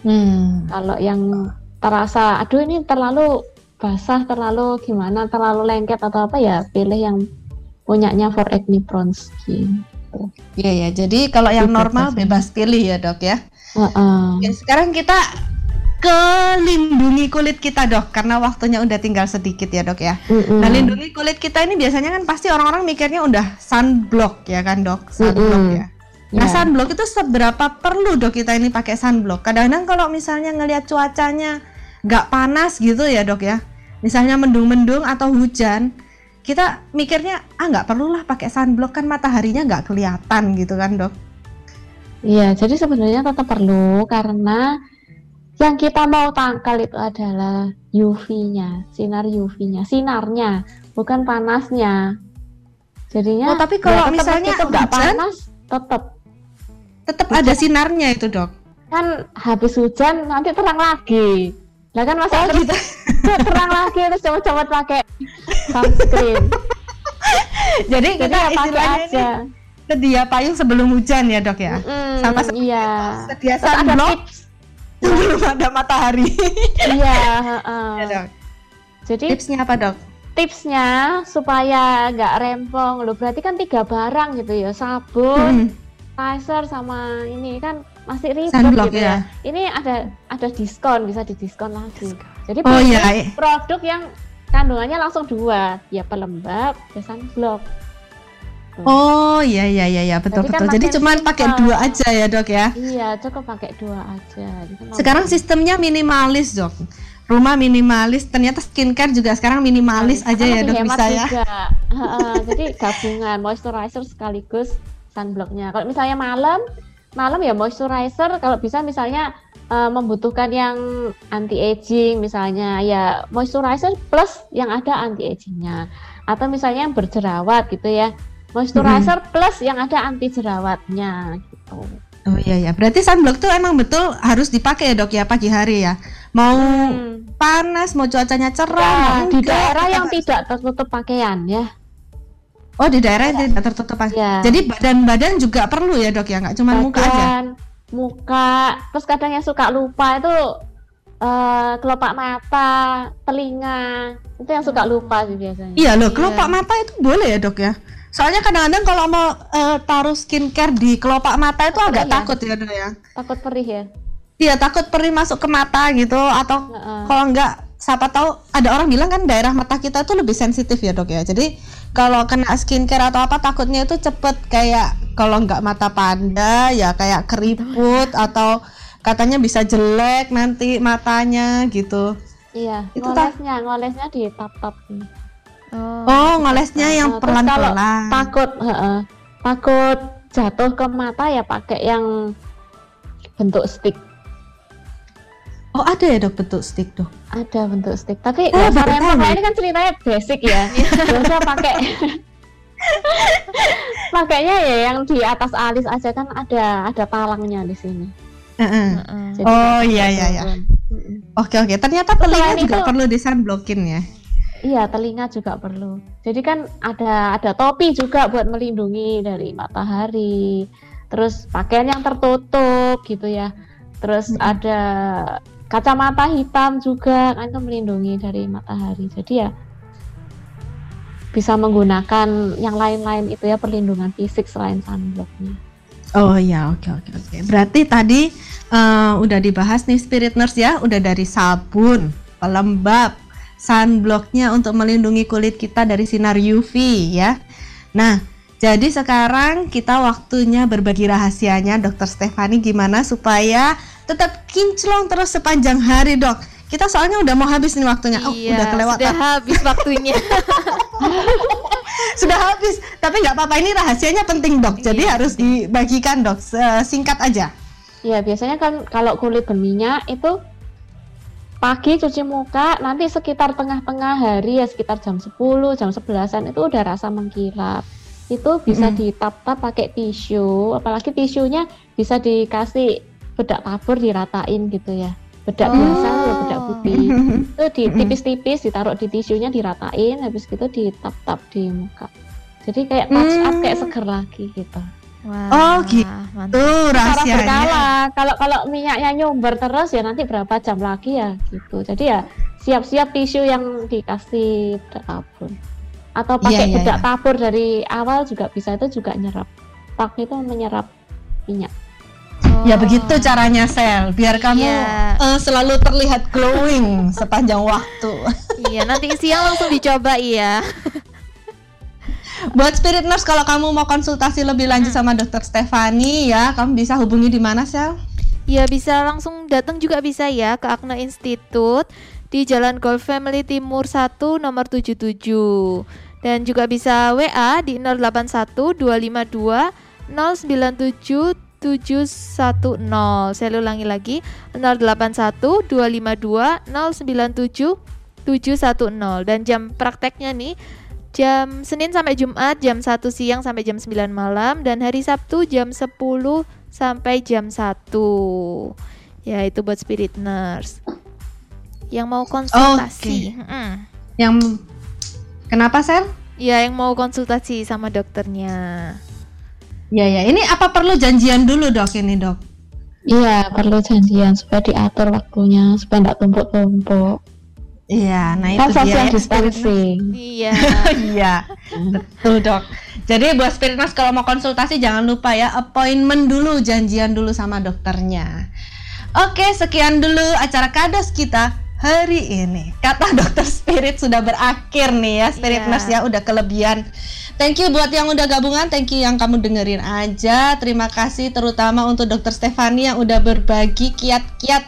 Hmm. Kalau yang terasa aduh ini terlalu basah, terlalu gimana, terlalu lengket atau apa ya pilih yang punyanya for acne prone skin. Iya ya. Jadi kalau yang Bebas normal bebas pilih ya dok ya. Heeh. Oke, sekarang kita ke lindungi kulit kita dok karena waktunya udah tinggal sedikit ya dok ya. Mm-mm. Nah lindungi kulit kita ini biasanya kan pasti orang-orang mikirnya udah sunblock ya kan dok, sunblock Mm-mm. ya. Nah Ya. sunblock itu seberapa perlu dok kita ini pakai sunblock? Kadang-kadang kalau misalnya ngelihat cuacanya nggak panas gitu ya dok ya, misalnya mendung-mendung atau hujan, kita mikirnya ah nggak perlulah pakai sunblock kan mataharinya nggak kelihatan gitu kan dok. Iya, jadi sebenarnya tetap perlu karena Yang kita mau tangkal itu adalah UV-nya, sinar UV-nya, sinarnya, bukan panasnya. Jadinya Oh, tapi ya kalau tetep misalnya hujan? panas, tetap Tetap ada sinarnya itu, Dok. kan habis hujan nanti terang lagi. Lah kan masa Oh, gitu. terang lagi terus coba-coba pakai sunscreen. Jadi Jadi kita ya pakai istilahnya ini aja. sedia payung sebelum hujan ya, Dok ya. Mm, Sama iya. Sedia sunblock sebelum ada matahari. Iya, heeh. ya, Dok. Jadi Tipsnya apa, Dok? tipsnya supaya nggak rempong loh. Berarti kan tiga barang gitu ya, sabun, Hmm. moisturizer sama ini kan masih ribet Sunblock gitu ya. ya. Ini ada ada diskon, bisa didiskon lagi. Jadi Oh pilih iya. produk yang kandungannya langsung dua, ya pelembab, ya sunblock. Oh iya iya iya iya betul Jadi kan betul. Jadi makin cuma pakai dua aja ya, Dok ya. Iya, cukup pakai dua aja. Kan Sekarang sistemnya minimalis, Dok. Rumah minimalis, ternyata skincare juga sekarang minimalis aja Kan ya, Dok bisa ya. jadi gabungan moisturizer sekaligus sunblocknya. Kalau misalnya malam, malam ya moisturizer. Kalau bisa misalnya eh, membutuhkan yang anti aging, misalnya ya moisturizer plus yang ada anti agingnya. Atau misalnya yang berjerawat gitu ya, moisturizer plus yang ada anti jerawatnya gitu. Oh iya ya. Berarti sunblock tuh emang betul harus dipakai ya, Dok ya pagi hari ya. Mau Hmm. panas, mau cuacanya cerah, mau di daerah yang tidak tertutup pakaian ya. Oh, di daerah yang tidak tertutup. Ya. Jadi badan-badan juga perlu ya, Dok ya, nggak cuma muka aja. badan, muka, terus kadang yang suka lupa itu eh, kelopak mata, telinga, itu yang suka lupa sih biasanya. Iya loh, Iya. kelopak mata itu boleh ya, Dok ya. Soalnya kadang-kadang kalau mau eh, taruh skincare di kelopak mata itu agak iya. takut ya, Dok ya. Takut perih ya. Iya, takut perih masuk ke mata gitu atau Heeh. kalau enggak siapa tahu ada orang bilang kan daerah mata kita tuh lebih sensitif ya dok ya jadi kalau kena skincare atau apa takutnya itu cepet kayak kalau enggak mata panda ya kayak keriput atau katanya bisa jelek nanti matanya gitu Iya, Itu tak- ngolesnya, ngolesnya di tap-tap. Oh. oh ngolesnya yang Nah, kalau pelan-pelan Takut, heeh, takut jatuh ke mata ya pakai yang bentuk stick. Oh ada ya dok bentuk stick dok Ada bentuk stick, tapi rempong. tahu. Nah, ini kan ceritanya basic ya. Biasa pakai pakainya ya yang di atas alis aja kan ada ada talangnya di sini. Heeh. Jadi oh iya iya iya. Mm-mm. oke oke ternyata telinga selain juga itu- perlu di sunblockin ya Iya, telinga juga perlu. Jadi kan ada ada topi juga buat melindungi dari matahari. Terus pakaian yang tertutup gitu ya. Terus Mm-mm. ada kacamata hitam juga kan itu melindungi dari matahari. Jadi ya bisa menggunakan yang lain-lain itu ya perlindungan fisik selain sunblocknya. Oh iya, oke oke oke. Berarti tadi eh, udah dibahas nih Spirit Nurse ya, udah dari sabun, pelembab, sunblocknya untuk melindungi kulit kita dari sinar UV ya. Nah, jadi sekarang kita waktunya berbagi rahasianya Dokter Stefani gimana supaya tetap kinclong terus sepanjang hari dok. Kita soalnya udah mau habis nih waktunya. Oh, Iya, udah kelewatan. sudah habis waktunya. sudah habis tapi nggak apa-apa ini rahasianya penting dok jadi Iya, harus dibagikan dok singkat aja Ya biasanya kan kalau kulit berminyak itu pagi cuci muka nanti sekitar tengah-tengah hari ya sekitar jam 10 jam 11an itu udah rasa mengkilap itu bisa Mm-mm. ditap-tap pakai tisu apalagi tisunya bisa dikasih bedak tabur diratain gitu ya bedak Oh. biasa ya bedak putih itu di tipis-tipis ditaruh di tisunya diratain habis gitu ditap-tap di muka jadi kayak touch up kayak Hmm. seger lagi gitu Wah, Oh, gitu. mantap. cara rahasianya berkala. Kalau kalau minyaknya nyumber terus ya nanti berapa jam lagi ya gitu. Jadi ya siap-siap tisu yang dikasih bedak tabur. Atau pakai iya, bedak iya. tabur dari awal juga bisa itu juga nyerap. Tak itu menyerap minyak. Ya begitu caranya sel biar kamu Iya. eh, selalu terlihat glowing sepanjang waktu Iya, nanti siang langsung dicoba iya. buat spirit nurse kalau kamu mau konsultasi lebih lanjut sama dokter Stefani ya kamu bisa hubungi di mana sel Ya bisa langsung datang juga bisa ya ke Akna Institute di Jalan Golf Family Timur 1 nomor 77. Dan juga bisa WA di 081 252 097 710. Saya ulangi lagi 081 252 097 710 dan jam prakteknya nih jam Senin sampai Jumat jam 1 siang sampai jam 9 malam dan hari Sabtu jam 10 sampai jam 1. Ya, itu buat spirit nurse. Yang mau konsultasi. Mm-mm. Yang kenapa Sel? Ya, yang mau konsultasi sama dokternya. Ya ya, ini apa perlu janjian dulu dok ini dok? Iya, perlu janjian supaya diatur waktunya, supaya nggak tumpuk-tumpuk. Iya, nah itu Kan dia. distancing. Iya. Iya, betul dok. Jadi buat spirit nurse kalau mau konsultasi jangan lupa ya appointment dulu, janjian dulu sama dokternya. Oke, sekian dulu acara kados kita hari ini. Kata dokter spirit sudah berakhir nih ya, spirit Iya. nurse ya udah kelebihan. Thank you buat yang udah gabungan, thank you yang kamu dengerin aja. Terima kasih terutama untuk dokter Stefani yang udah berbagi kiat-kiat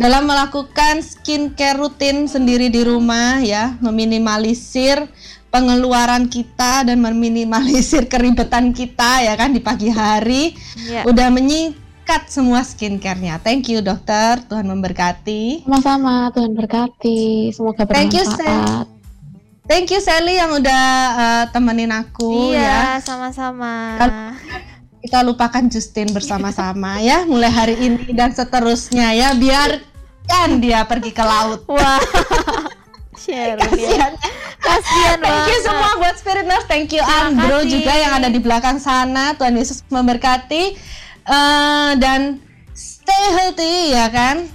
dalam melakukan skincare rutin sendiri di rumah ya, meminimalisir pengeluaran kita dan meminimalisir keribetan kita ya kan di pagi hari. Ya. Udah menyingkat semua skincare-nya. Thank you dokter, Tuhan memberkati. Sama-sama, Tuhan berkati. Semoga Thank you, bermanfaat. Thank you Sally yang udah uh, temenin aku ya. Iya, sama-sama. Kita lupakan Justin bersama-sama ya mulai hari ini dan seterusnya ya biarkan dia pergi ke laut. Wah. Sharon ya. Kasihan. Kasihan Thank you semua buat Spirit Nurse. Thank you Terima Andrew kasih. juga yang ada di belakang sana. Tuhan Yesus memberkati Eh, dan stay healthy ya kan.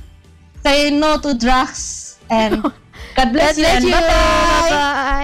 Say no to drugs and God bless, God bless you. you. Bye bye.